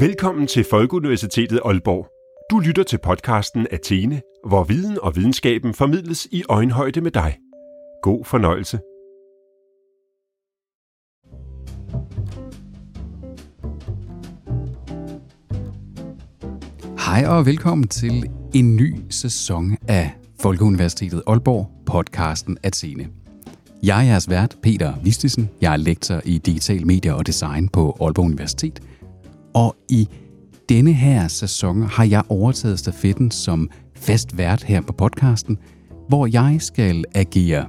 Velkommen til Folkeuniversitetet Aalborg. Du lytter til podcasten Athene, hvor viden og videnskaben formidles i øjenhøjde med dig. God fornøjelse. Hej og velkommen til en ny sæson af Folkeuniversitetet Aalborg podcasten Athene. Jeg er jeres vært, Peter Vistisen. Jeg er lektor i digital medier og design på Aalborg Universitet. Og i denne her sæson har jeg overtaget stafetten som fast vært her på podcasten, hvor jeg skal agere,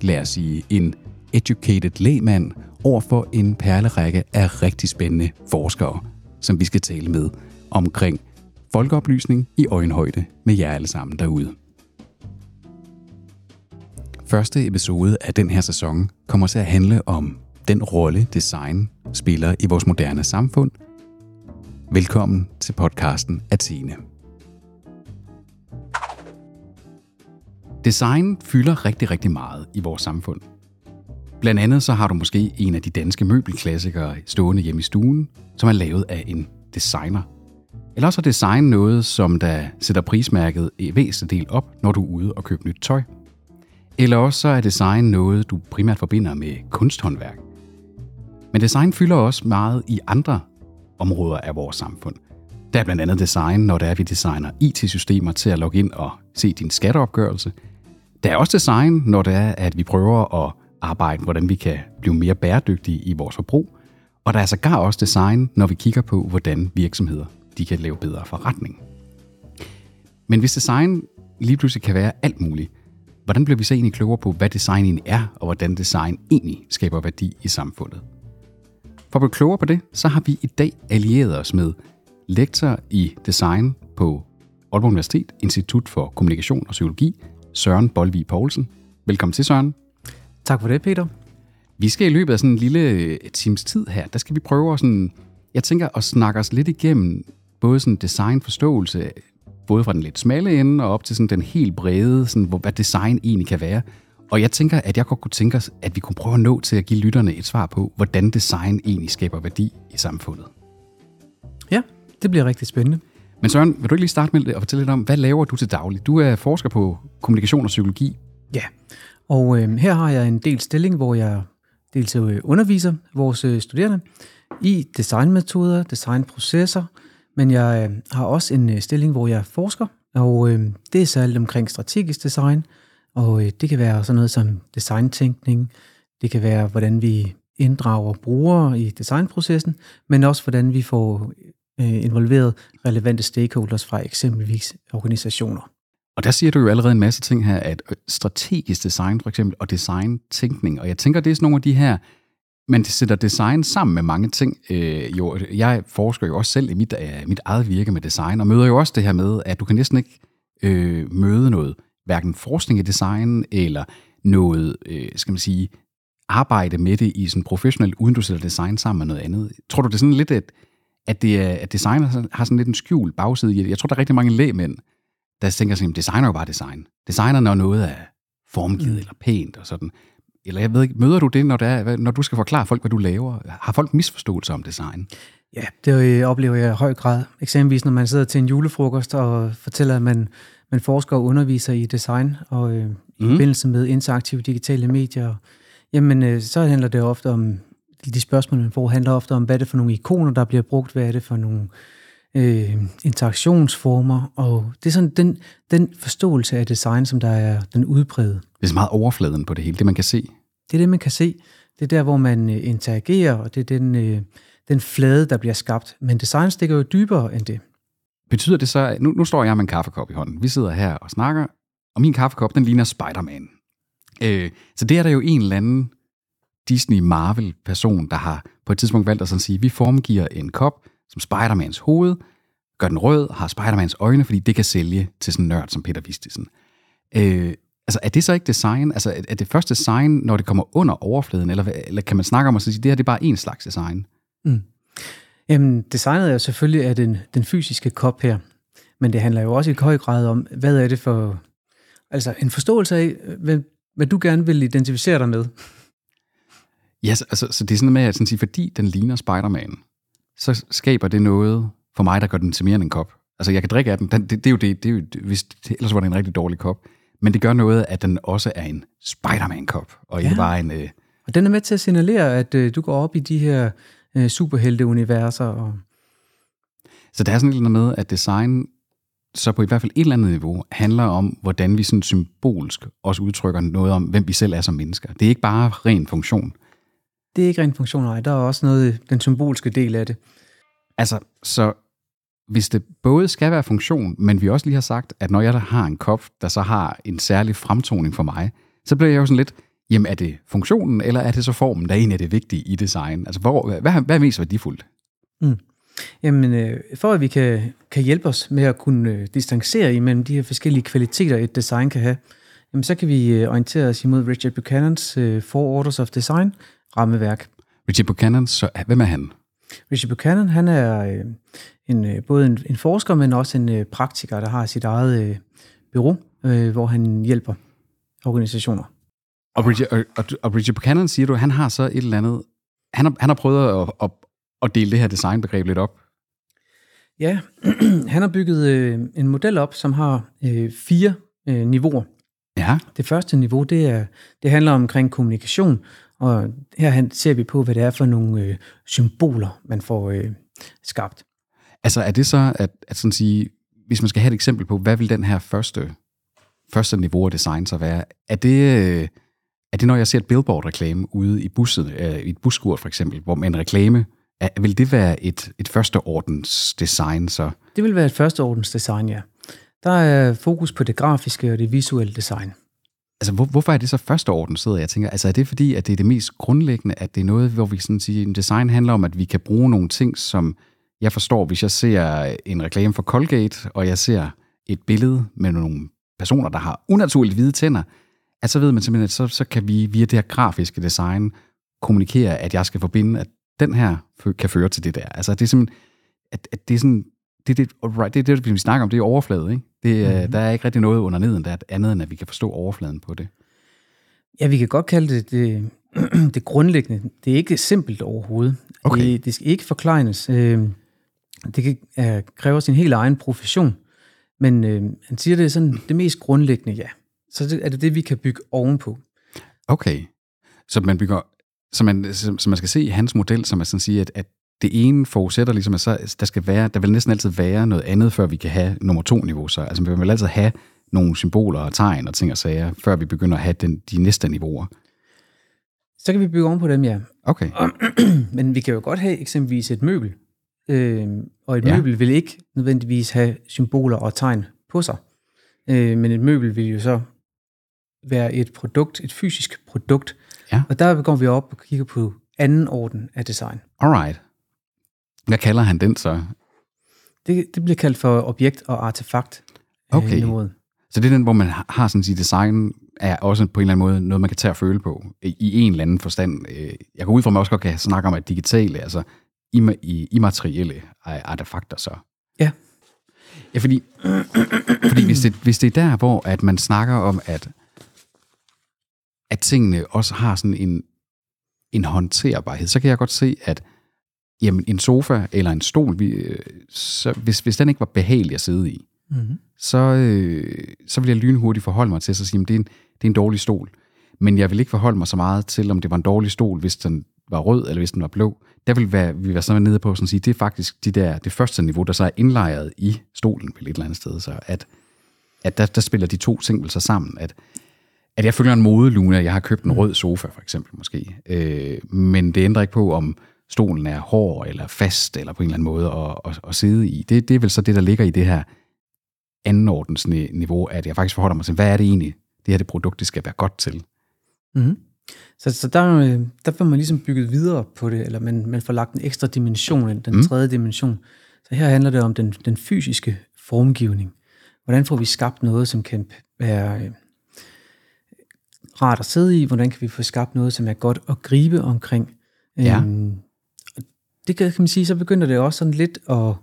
lad os sige, en educated lægmand over for en perlerække af rigtig spændende forskere, som vi skal tale med omkring folkeoplysning i øjenhøjde med jer alle sammen derude. Første episode af den her sæson kommer til at handle om den rolle design spiller i vores moderne samfund. Velkommen til podcasten Athene. Design fylder rigtig, rigtig meget i vores samfund. Blandt andet så har du måske en af de danske møbelklassikere stående hjemme i stuen, som er lavet af en designer. Eller også er design noget, som der sætter prismærket i væsentlig del op, når du er ude og købe nyt tøj. Eller også så er design noget, du primært forbinder med kunsthåndværk. Men design fylder også meget i andre områder af vores samfund. Der er blandt andet design, når det er, vi designer IT-systemer til at logge ind og se din skatteopgørelse. Der er også design, når det er, at vi prøver at arbejde, hvordan vi kan blive mere bæredygtige i vores forbrug. Og der er sågar også design, når vi kigger på, hvordan virksomheder de kan lave bedre forretning. Men hvis design lige pludselig kan være alt muligt, hvordan bliver vi så egentlig klogere på, hvad design egentlig er, og hvordan design egentlig skaber værdi i samfundet? For at blive klogere på det, så har vi i dag allieret os med lektor i design på Aalborg Universitet, Institut for Kommunikation og Psykologi, Søren Bolvig Poulsen. Velkommen til, Søren. Tak for det, Peter. Vi skal i løbet af sådan en lille times tid her, der skal vi prøve at sådan, jeg tænker at snakke os lidt igennem både sådan designforståelse, både fra den lidt smalle ende og op til sådan den helt brede, sådan, hvor, hvad design egentlig kan være. Og jeg tænker, at jeg godt kunne tænke os, at vi kunne prøve at nå til at give lytterne et svar på, hvordan design egentlig skaber værdi i samfundet. Ja, det bliver rigtig spændende. Men Søren, vil du ikke lige starte med at fortælle lidt om, hvad laver du til daglig? Du er forsker på kommunikation og psykologi. Ja, og øh, her har jeg en del stilling, hvor jeg dels øh, underviser vores øh, studerende i designmetoder, designprocesser, men jeg øh, har også en stilling, hvor jeg forsker, og øh, det er særligt omkring strategisk design, og øh, det kan være sådan noget som designtænkning, det kan være, hvordan vi inddrager brugere i designprocessen, men også hvordan vi får øh, involveret relevante stakeholders fra eksempelvis organisationer. Og der siger du jo allerede en masse ting her, at øh, strategisk design for eksempel, og design-tænkning, og jeg tænker, det er sådan nogle af de her, man sætter design sammen med mange ting. Øh, jo, jeg forsker jo også selv i mit, øh, mit eget virke med design, og møder jo også det her med, at du kan næsten ikke øh, møde noget, hverken forskning i design, eller noget, øh, skal man sige, arbejde med det i sådan du sætter design sammen med noget andet. Tror du, det er sådan lidt, at, at, det er, at design har sådan lidt en skjul bagside i det? Jeg tror, der er rigtig mange lægmænd, der tænker sådan, design er jo bare design. Designer, når noget er formgivet mm. eller pænt og sådan. Eller jeg ved ikke, møder du det, når, det er, når du skal forklare folk, hvad du laver? Har folk misforståelse om design? Ja, det øh, oplever jeg i høj grad. Eksempelvis, når man sidder til en julefrokost og fortæller, at man, man forsker og underviser i design, og øh, i mm. forbindelse med interaktive digitale medier, jamen øh, så handler det ofte om, de spørgsmål, man får, handler ofte om, hvad er det for nogle ikoner, der bliver brugt, hvad er det for nogle øh, interaktionsformer, og det er sådan den, den forståelse af design, som der er den udbredte. Det er så meget overfladen på det hele, det man kan se. Det er det, man kan se. Det er der, hvor man øh, interagerer, og det er den, øh, den flade, der bliver skabt. Men design stikker jo dybere end det. Betyder det så, nu, nu står jeg med en kaffekop i hånden. Vi sidder her og snakker, og min kaffekop, den ligner Spider-Man. Øh, så det er der jo en eller anden Disney-Marvel-person, der har på et tidspunkt valgt at sådan sige, vi formgiver en kop som Spider-Mans hoved, gør den rød, har Spider-Mans øjne, fordi det kan sælge til sådan en nørd som Peter Vistisen. Øh, altså, er det så ikke design? Altså, er det først design, når det kommer under overfladen, eller, eller kan man snakke om at sige, det her det er bare en slags design? Mm. Jamen, designet er jo selvfølgelig af den, den fysiske kop her, men det handler jo også i høj grad om, hvad er det for... Altså, en forståelse af, hvad, hvad du gerne vil identificere dig med. Ja, så, altså, så det er sådan med at sådan sige, fordi den ligner Spider-Man, så skaber det noget for mig, der gør den til mere end en kop. Altså, jeg kan drikke af den. den det, det, er jo det, det er jo, hvis, ellers var det en rigtig dårlig kop. Men det gør noget, at den også er en Spider-Man-kop, og ikke Ja. bare en... Øh, Og den er med til at signalere, at øh, du går op i de her øh, superhelte-universer. Og, Så der er sådan et eller andet med, at design så på i hvert fald et eller andet niveau handler om, hvordan vi sådan symbolsk også udtrykker noget om, hvem vi selv er som mennesker. Det er ikke bare ren funktion. det er ikke rent funktion, nej. Der er også noget, den symbolske del af det. Altså, så hvis det både skal være funktion, men vi også lige har sagt, at når jeg der har en kop, der så har en særlig fremtoning for mig, så bliver jeg jo sådan lidt, jamen er det funktionen, eller er det så formen, der egentlig er det vigtige i design? Altså, hvor, hvad, hvad er mest værdifuldt? Jamen, øh, for at vi kan, kan hjælpe os med at kunne øh, distancere imellem de her forskellige kvaliteter, et design kan have, jamen, så kan vi øh, orientere os imod Richard Buchanans øh, Four Orders of Design rammeværk. Richard Buchanan, så hvem er han? Richard Buchanan, han er øh, en, øh, både en, en forsker, men også en øh, praktiker, der har sit eget øh, bureau, øh, hvor han hjælper organisationer. Og Richard, og, og, og Richard Buchanan, siger du, han har så et eller andet... Han har, han har prøvet at, at, at dele det her designbegreb lidt op. Ja, han har bygget øh, en model op, som har øh, fire øh, niveauer. Ja, Det første niveau, det, er, det handler omkring kommunikation, og her ser vi på, hvad det er for nogle øh, symboler, man får øh, skabt. altså er det så, at, at sådan sige, hvis man skal have et eksempel på, hvad vil den her første, første niveau af design så være? Er det, øh, er det når jeg ser et billboard-reklame ude i busset, øh, i et busskur for eksempel, hvor med en reklame, er, vil det være et, et første ordens design så? Det vil være et førsteordens design, ja. Der er fokus på det grafiske og det visuelle design. Altså, hvor, hvorfor er det så første orden, sidder jeg tænker? Altså, er det fordi, at det er det mest grundlæggende, at det er noget, hvor vi sådan siger, en design handler om, at vi kan bruge nogle ting, som jeg forstår, hvis jeg ser en reklame for Colgate, og jeg ser et billede med nogle personer, der har unaturligt hvide tænder, at så ved man simpelthen, at så, så kan vi via det her grafiske design kommunikere, at jeg skal forbinde, at den her kan føre til det der. Altså, det er simpelthen, at, at det er sådan, det det, right, det, er det, vi snakker om, det er overflade, ikke? Det, mm-hmm. Der er ikke rigtig noget under neden, der er andet, end at vi kan forstå overfladen på det. Ja, vi kan godt kalde det det, det grundlæggende. Det er ikke simpelt overhovedet. Okay. Det, det skal ikke forklejnes. Øh, Det kan øh, kræve sin helt egen profession. Men øh, han siger, det er sådan det mest grundlæggende, ja. Så er det det, vi kan bygge ovenpå. Okay. Så man bygger, så man, så, så man skal se hans model, som er sådan at sige, at, at det ene forudsætter ligesom, at så, der skal være, der vil næsten altid være noget andet, før vi kan have nummer to niveau. Så altså, vi vil altid have nogle symboler og tegn og ting og sager, før vi begynder at have den, de næste niveauer. Så kan vi bygge ovenpå dem, ja. Okay. Men vi kan jo godt have eksempelvis et møbel. Øh, og et ja. møbel vil ikke nødvendigvis have symboler og tegn på sig. Øh, men et møbel vil jo så være et produkt, et fysisk produkt. Ja. Og der går vi op og kigger på anden orden af design. Alright. Hvad kalder han den så? Det, det bliver kaldt for objekt og artefakt. øh, Okay. niveauet. Så det er den, hvor man har sådan sige, design er også på en eller anden måde noget, man kan tage og føle på i en eller anden forstand. Øh, Jeg går ud fra, at man også godt kan snakke om, at digitale, altså immaterielle artefakter så. Ja. Ja, fordi, fordi hvis, det, hvis det er der, hvor at man snakker om, at, at tingene også har sådan en, en håndterbarhed, så kan jeg godt se, at jamen, en sofa eller en stol, vi, øh, så hvis, hvis den ikke var behagelig at sidde i, Mm-hmm. så, øh, så vil jeg lynhurtigt forholde mig til at sige, at det er, en, det er en dårlig stol. Men jeg vil ikke forholde mig så meget til, om det var en dårlig stol, hvis den var rød, eller hvis den var blå. Der vil være, vi være sådan nede på sådan at sige, det er faktisk de der, det første niveau, der så er indlejret i stolen vel et eller andet sted. Så at, at der, der spiller de to ting vel så sammen. At, at jeg følger en modelune, jeg har købt en rød sofa for eksempel måske. Øh, men det ændrer ikke på, om stolen er hård eller fast, eller på en eller anden måde at, at, at sidde i. Det, det er vel så det, der ligger i det her andenordens ni- niveau, at jeg faktisk forholder mig til, hvad er det egentlig, det her det produkt, det skal være godt til. Mm-hmm. Så, så der, øh, der får man ligesom bygget videre på det, eller man, man får lagt en ekstra dimension ind, den Mm. mm. tredje dimension. Så her handler det om den, den fysiske formgivning. Hvordan får vi skabt noget, som kan være øh, rart at sidde i? Hvordan kan vi få skabt noget, som er godt at gribe omkring? Ja. Øhm, det kan, kan man sige, så begynder det også sådan lidt at,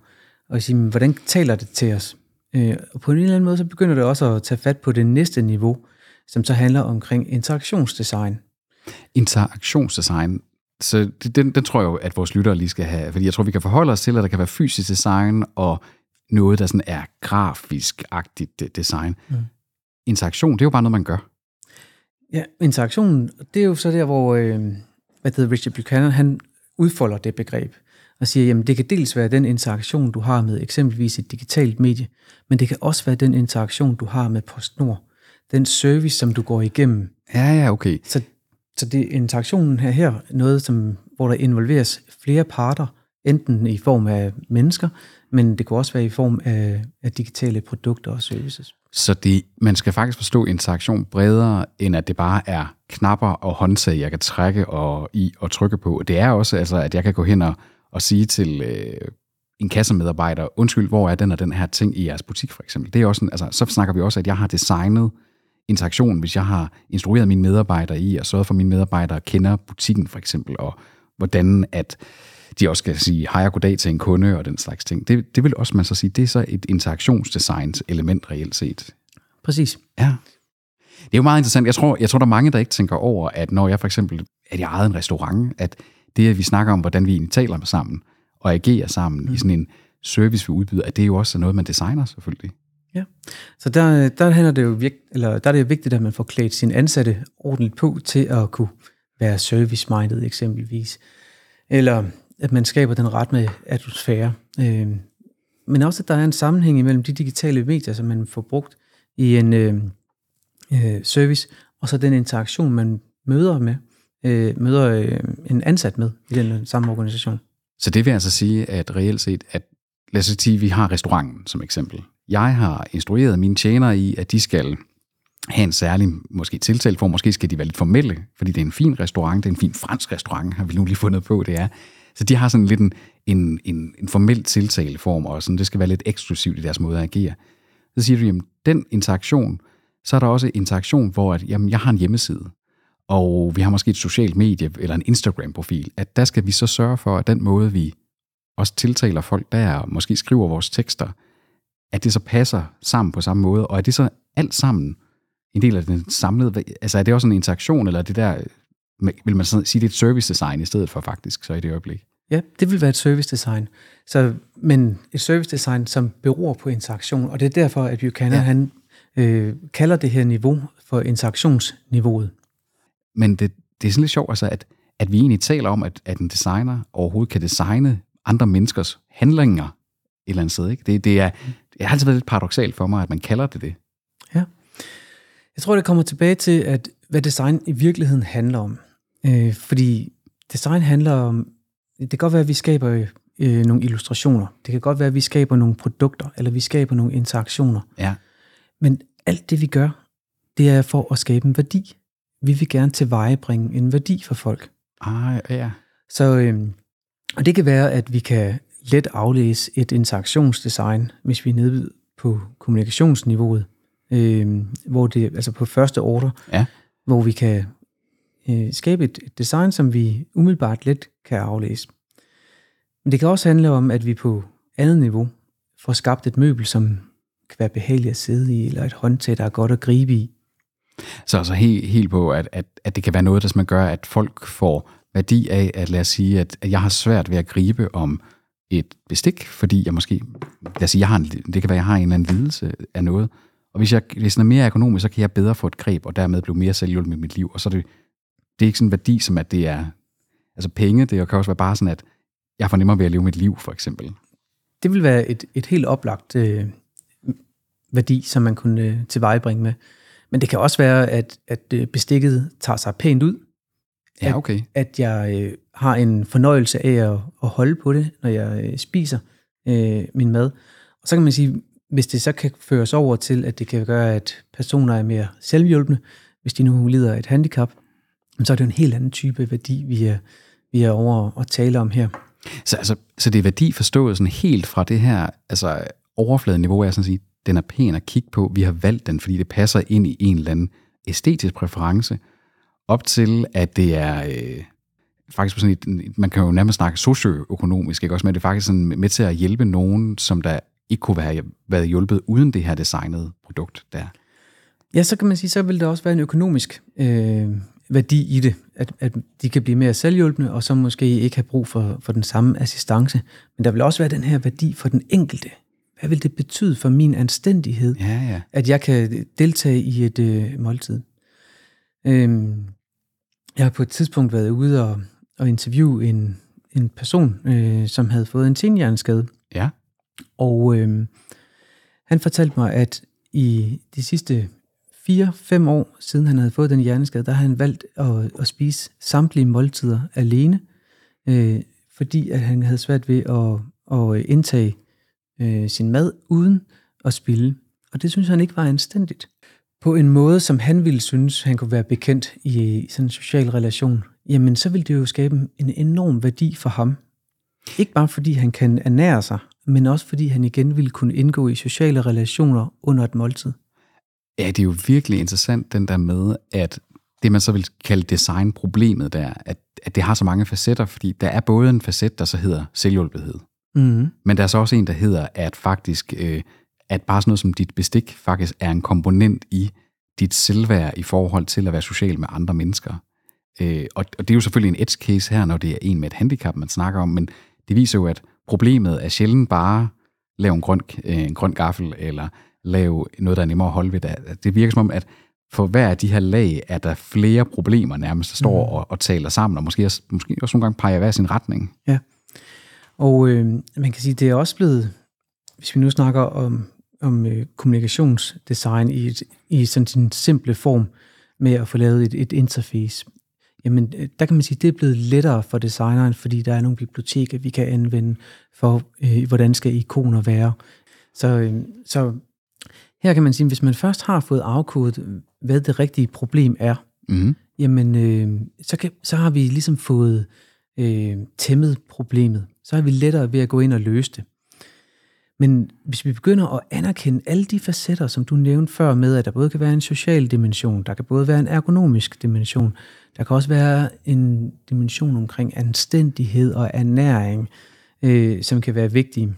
at sige, hvordan taler det til os? Øh, og på en eller anden måde, så begynder det også at tage fat på det næste niveau, som så handler omkring interaktionsdesign. Interaktionsdesign, så det, den, den tror jeg jo, at vores lyttere lige skal have, fordi jeg tror, vi kan forholde os til, at der kan være fysisk design og noget, der sådan er grafisk-agtigt design. Mm. Interaktion, det er jo bare noget, man gør. Ja, interaktionen, det er jo så der, hvor øh, hvad hedder Richard Buchanan, han udfolder det begreb og siger, jamen det kan dels være den interaktion, du har med eksempelvis et digitalt medie, men det kan også være den interaktion, du har med PostNord. Den service, som du går igennem. Ja, ja, okay. Så, så det interaktionen her, her noget, som, hvor der involveres flere parter, enten i form af mennesker, men det kan også være i form af, af digitale produkter og services. Så det, man skal faktisk forstå interaktion bredere, end at det bare er knapper og håndtag, jeg kan trække og i og trykke på. Det er også, altså, at jeg kan gå hen og, og sige til øh, en kassemedarbejder, undskyld, hvor er den og den her ting i jeres butik for eksempel. Det er også, altså, så snakker vi også, at jeg har designet interaktion, hvis jeg har instrueret mine medarbejdere i, og sørget for, at mine medarbejdere kender butikken for eksempel, og hvordan at de også skal sige hej og goddag til en kunde og den slags ting. Det, det vil også man så sige, det er så et interaktionsdesigns element reelt set. Præcis. Ja. Det er jo meget interessant. Jeg tror, jeg tror, der er mange, der ikke tænker over, at når jeg for eksempel, at jeg ejede en restaurant, at det, at vi snakker om, hvordan vi egentlig taler sammen og agerer sammen mm. i sådan en service, vi udbyder, at det er jo også noget, man designer selvfølgelig. Ja, så der, der, hænder det jo vigt, eller der er det jo vigtigt, at man får klædt sin ansatte ordentligt på til at kunne være service-minded eksempelvis. Eller at man skaber den ret med atmosfære. Øh, men også, at der er en sammenhæng imellem de digitale medier, som man får brugt i en øh, øh, service, og så den interaktion, man møder med, øh, møder øh, en ansat med i den øh, samme organisation. Så det vil altså sige, at reelt set, at lad os sige, at vi har restauranten som eksempel. Jeg har instrueret mine tjenere i, at de skal have en særlig måske tiltaleform, måske skal de være lidt formelle, fordi det er en fin restaurant, det er en fin fransk restaurant, har vi nu lige fundet på, det er. Så de har sådan lidt en, en, en, en formel tiltaleform, og sådan, det skal være lidt eksklusivt i deres måde at agere. Så siger du, jamen, den interaktion, så er der også interaktion, hvor at, jamen, jeg har en hjemmeside, og vi har måske et socialt medie eller en Instagram-profil, at der skal vi så sørge for, at den måde, vi også tiltaler folk der, og måske skriver vores tekster, at det så passer sammen på samme måde, og er det så alt sammen en del af den samlede, altså er det også en interaktion, eller er det der vil man sige, det er et service design i stedet for faktisk, så i det øjeblik? Ja, det vil være et service design. Så, men et service design, som beror på interaktion, og det er derfor, at Buchanan ja. han, øh, kalder det her niveau for interaktionsniveauet. Men det, det er sådan lidt sjovt, altså, at, at vi egentlig taler om, at, at en designer overhovedet kan designe andre menneskers handlinger et eller andet sted. Ikke? Det, det, er, det har altid været lidt paradoxalt for mig, at man kalder det det. Ja. Jeg tror, det kommer tilbage til, at hvad design i virkeligheden handler om. Øh, fordi design handler om, det kan godt være, at vi skaber øh, nogle illustrationer. Det kan godt være, at vi skaber nogle produkter, eller vi skaber nogle interaktioner. Ja. Men alt det, vi gør, det er for at skabe en værdi. Vi vil gerne tilvejebringe en værdi for folk. Ah, ja. Så, øh, og det kan være, at vi kan let aflæse et interaktionsdesign, hvis vi er nede på kommunikationsniveauet, øh, hvor det altså på første order, ja. hvor vi kan øh, skabe et, design, som vi umiddelbart let kan aflæse. Men det kan også handle om, at vi på andet niveau får skabt et møbel, som kan være behageligt at sidde i, eller et håndtag, der er godt at gribe i. Så altså helt, helt på, at, at, at det kan være noget, der man gør, at folk får værdi af, at lad os sige, at, at jeg har svært ved at gribe om et bestik, fordi jeg måske, lad os sige, jeg har en, det kan være, at jeg har en eller anden lidelse af noget, og hvis, jeg, hvis den er mere økonomisk, så kan jeg bedre få et greb, og dermed blive mere selvhjulpet i mit liv, og så er det det er ikke sådan en værdi, som at det er altså penge. Det kan også være bare sådan, at jeg får nemmere ved at leve mit liv, for eksempel. Det vil være et, et helt oplagt øh, værdi, som man kunne øh, tilvejebringe med. Men det kan også være, at, at øh, bestikket tager sig pænt ud. Ja, okay. At, at jeg øh, har en fornøjelse af at, at holde på det, når jeg øh, spiser øh, min mad. Og så kan man sige, hvis det så kan føres over til, at det kan gøre, at personer er mere selvhjulpende, hvis de nu lider af et handicap, så er det en helt anden type værdi, vi er, vi er over at tale om her. Så, altså, så det er værdi forstået sådan helt fra det her altså overfladeniveau, er sådan at sige, den er pæn at kigge på, vi har valgt den, fordi det passer ind i en eller anden æstetisk præference, op til, at det er øh, faktisk på sådan et, man kan jo nærmest snakke socioøkonomisk, ikke også, men det er faktisk sådan med til at hjælpe nogen, som der ikke kunne have været hjulpet uden det her designede produkt der. Ja, så kan man sige, så vil der også være en økonomisk øh, værdi i det, at, at de kan blive mere selvhjulpende, og så måske ikke have brug for, for den samme assistance. Men der vil også være den her værdi for den enkelte. Hvad vil det betyde for min anstændighed, Ja, ja. at jeg kan deltage i et øh, måltid? Øhm, jeg har på et tidspunkt været ude og, og interviewe en, en person, øh, som havde fået en senhjerneskade. Ja. Og øh, han fortalte mig, at i de sidste 4-5 år, siden han havde fået den hjerneskade, der har han valgt at, at spise samtlige måltider alene, øh, fordi at han havde svært ved at, at indtage øh, sin mad uden at spille. Og det synes han ikke var anstændigt. På en måde, som han ville synes, han kunne være bekendt i sådan en social relation, jamen så ville det jo skabe en enorm værdi for ham. Ikke bare fordi han kan ernære sig, men også fordi han igen ville kunne indgå i sociale relationer under et måltid. Ja, det er jo virkelig interessant, den der med, at det man så vil kalde designproblemet der, at, at det har så mange facetter, fordi der er både en facet, der så hedder selvhjulpethed, Mm. men der er så også en, der hedder, at faktisk, øh, at bare sådan noget som dit bestik faktisk er en komponent i dit selvværd i forhold til at være social med andre mennesker. Øh, og, og det er jo selvfølgelig en edge case her, når det er en med et handicap, man snakker om, men det viser jo, at problemet er sjældent bare lave en grøn, øh, en grøn gaffel, eller lave noget, der er nemmere at holde ved. Det, det virker som om, at for hver af de her lag, er der flere problemer nærmest, der står Mhm. og, og taler sammen, og måske også, måske også nogle gange peger hver sin retning. Og øh, man kan sige, det er også blevet, hvis vi nu snakker om, om øh, kommunikationsdesign i, et, i sådan sin simple form, med at få lavet et, et interface, jamen øh, der kan man sige, det er blevet lettere for designeren, fordi der er nogle biblioteker, vi kan anvende for, øh, hvordan skal ikoner være. Så, øh, så her kan man sige, hvis man først har fået afkodet, hvad det rigtige problem er, Mm. jamen øh, så, kan, så har vi ligesom fået øh, tæmmet problemet. Så er vi lettere ved at gå ind og løse det. Men hvis vi begynder at anerkende alle de facetter, som du nævnte før med, at der både kan være en social dimension, der kan både være en ergonomisk dimension, der kan også være en dimension omkring anstændighed og ernæring, øh, som kan være vigtige,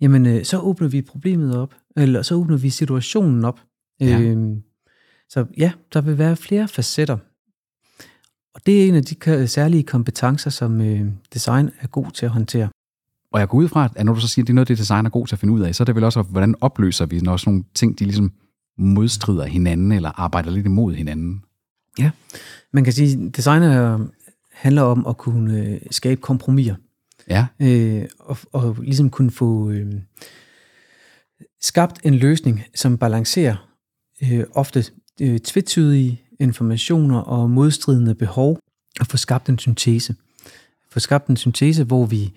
jamen øh, så åbner vi problemet op, eller så åbner vi situationen op. Ja. Øh, så ja, der vil være flere facetter. Og det er en af de særlige kompetencer, som øh, design er god til at håndtere. Og jeg går ud fra, at når du så siger, at det er noget, det design er god til at finde ud af, så er det vel også, hvordan opløser vi, når sådan nogle ting, de ligesom modstrider hinanden, eller arbejder lidt imod hinanden. Man kan sige, at design er- handler om at kunne øh, skabe kompromiser. Ja, øh, og, og ligesom kunne få øh, skabt en løsning, som balancerer øh, ofte øh, tvetydige informationer og modstridende behov, og få skabt en syntese. Få skabt en syntese, hvor vi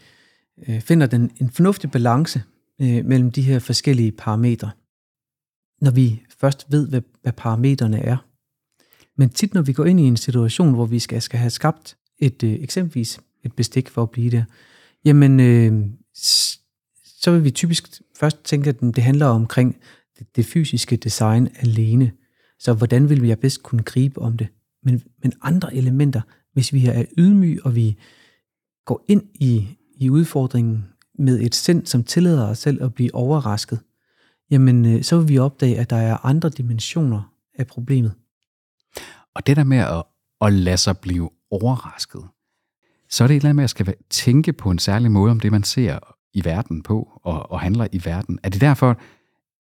øh, finder den, en fornuftig balance øh, mellem de her forskellige parametre, når vi først ved, hvad, hvad parametrene er. Men tit, når vi går ind i en situation, hvor vi skal, skal have skabt et øh, eksempelvis et bestik for at blive der, jamen øh, så vil vi typisk først tænke, at det handler omkring det, det fysiske design alene. Så hvordan vil jeg bedst kunne gribe om det? Men, men andre elementer, hvis vi er ydmyge, og vi går ind i, i udfordringen med et sind, som tillader os selv at blive overrasket, jamen øh, så vil vi opdage, at der er andre dimensioner af problemet. og det der med at, at lade sig blive overrasket, så er det et eller andet med, at jeg skal tænke på en særlig måde om det, man ser i verden på, og, og handler i verden. Er det derfor,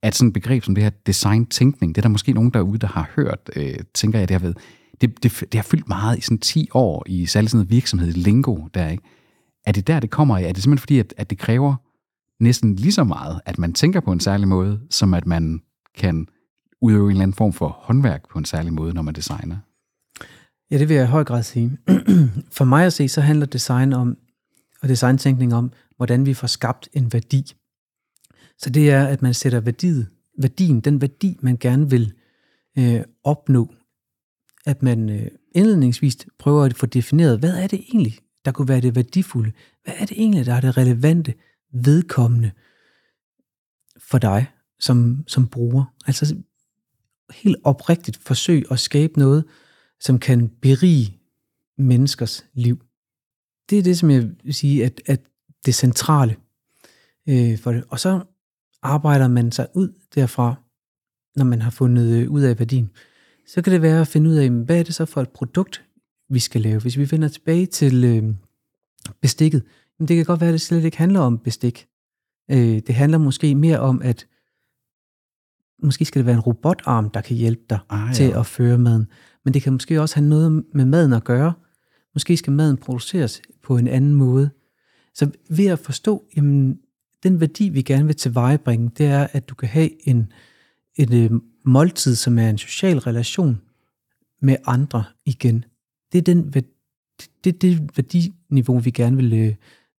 at sådan et begreb som det her design-tænkning, det er der måske nogen derude, der har hørt, øh, tænker jeg, det har været, det, det, det har fyldt meget i sådan 10 år, i særlig sådan noget virksomhed, lingo, der, ikke? Er det der, det kommer af? Er det simpelthen fordi, at, at det kræver næsten lige så meget, at man tænker på en særlig måde, som at man kan udøve en eller anden form for håndværk på en særlig måde, når man designer? Ja, det vil jeg i høj grad sige. For mig at se, så handler design om, og designtænkning om, hvordan vi får skabt en værdi. Så det er, at man sætter værdiet, værdien, den værdi, man gerne vil øh, opnå, at man øh, indledningsvis prøver at få defineret, hvad er det egentlig, der kunne være det værdifulde? Hvad er det egentlig, der er det relevante, vedkommende for dig som, som bruger? Altså helt oprigtigt forsøg at skabe noget, som kan berige menneskers liv. Det er det, som jeg vil sige, at, at det centrale øh, for det. Og så arbejder man sig ud derfra, når man har fundet øh, ud af værdien. så kan det være at finde ud af, hvad er det så for et produkt, vi skal lave. Hvis vi vender tilbage til øh, bestikket, jamen, det kan godt være, at det slet ikke handler om bestik. Øh, det handler måske mere om, at måske skal det være en robotarm, der kan hjælpe dig Ah, ja. til at føre maden. Men det kan måske også have noget med maden at gøre. Måske skal maden produceres på en anden måde. Så ved at forstå, jamen, den værdi, vi gerne vil tilvejebringe, det er, at du kan have en, et øh, måltid, som er en social relation med andre igen. Det er den det, det, det værdiniveau, vi gerne vil, øh,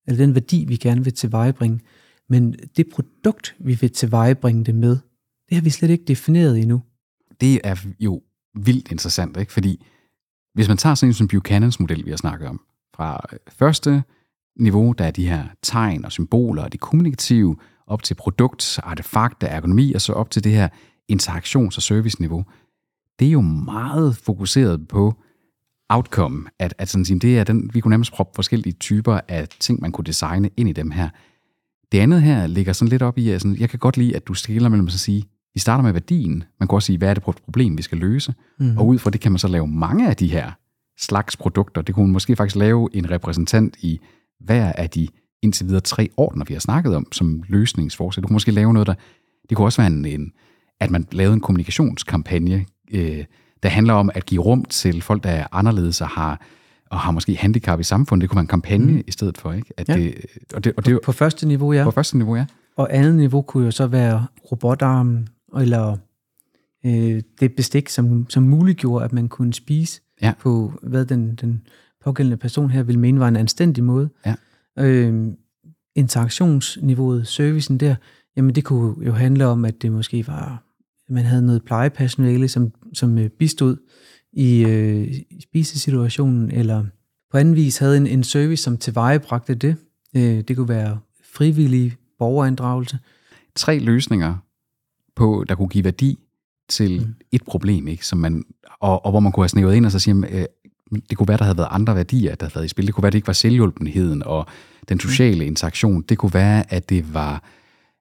eller den værdi, vi gerne vil tilvejebringe. Men det produkt, vi vil tilvejebringe det med, det har vi slet ikke defineret endnu. det er jo vildt interessant, ikke? Fordi hvis man tager sådan en som Buchanans model, vi har snakket om, fra øh, første niveau, der er de her tegn og symboler og det kommunikative, op til produkt, artefakt, ergonomi, og så op til det her interaktions- og serviceniveau, det er jo meget fokuseret på outcome, at, at sådan sige, det er den, vi kunne nærmest proppe forskellige typer af ting, man kunne designe ind i dem her. Det andet her ligger sådan lidt op i, at sådan, jeg kan godt lide, at du skiller mellem at sige, vi starter med værdien, man kan også sige, hvad er det for et problem, vi skal løse, mm. og ud fra det kan man så lave mange af de her slags produkter. Det kunne man måske faktisk lave en repræsentant i hver af de indtil videre tre ordner, vi har snakket om, som løsningsforsæt. Du kunne måske lave noget, der... Det kunne også være en, en at man lavede en kommunikationskampagne, øh, der handler om at give rum til folk, der er anderledes og har, og har måske handicap i samfundet. Det kunne være en kampagne mm. i stedet for, ikke? At Ja. det, og det, og det jo På første niveau, ja. på første niveau, ja. Og andet niveau kunne jo så være robotarmen, eller øh, det bestik, som, som muliggjorde, at man kunne spise Ja. på, hvad den, den pågældende person her ville mene var en anstændig måde. Ja. Øh, interaktionsniveauet, servicen der, jamen det kunne jo handle om, at det måske var, man havde noget plejepersonale, som, som øh, bistod i, øh, spisesituationen, eller på anden vis havde en, en service, som tilvejebragte det. Øh, det kunne være frivillig borgerinddragelse. tre løsninger på, der kunne give værdi til Mm. et problem, ikke? Som man, og, og hvor man kunne have snævet ind og så sige, øh, det kunne være, der havde været andre værdier, der havde været i spil. Det kunne være, det ikke var selvhjulpenheden og den sociale interaktion. Det kunne være, at det var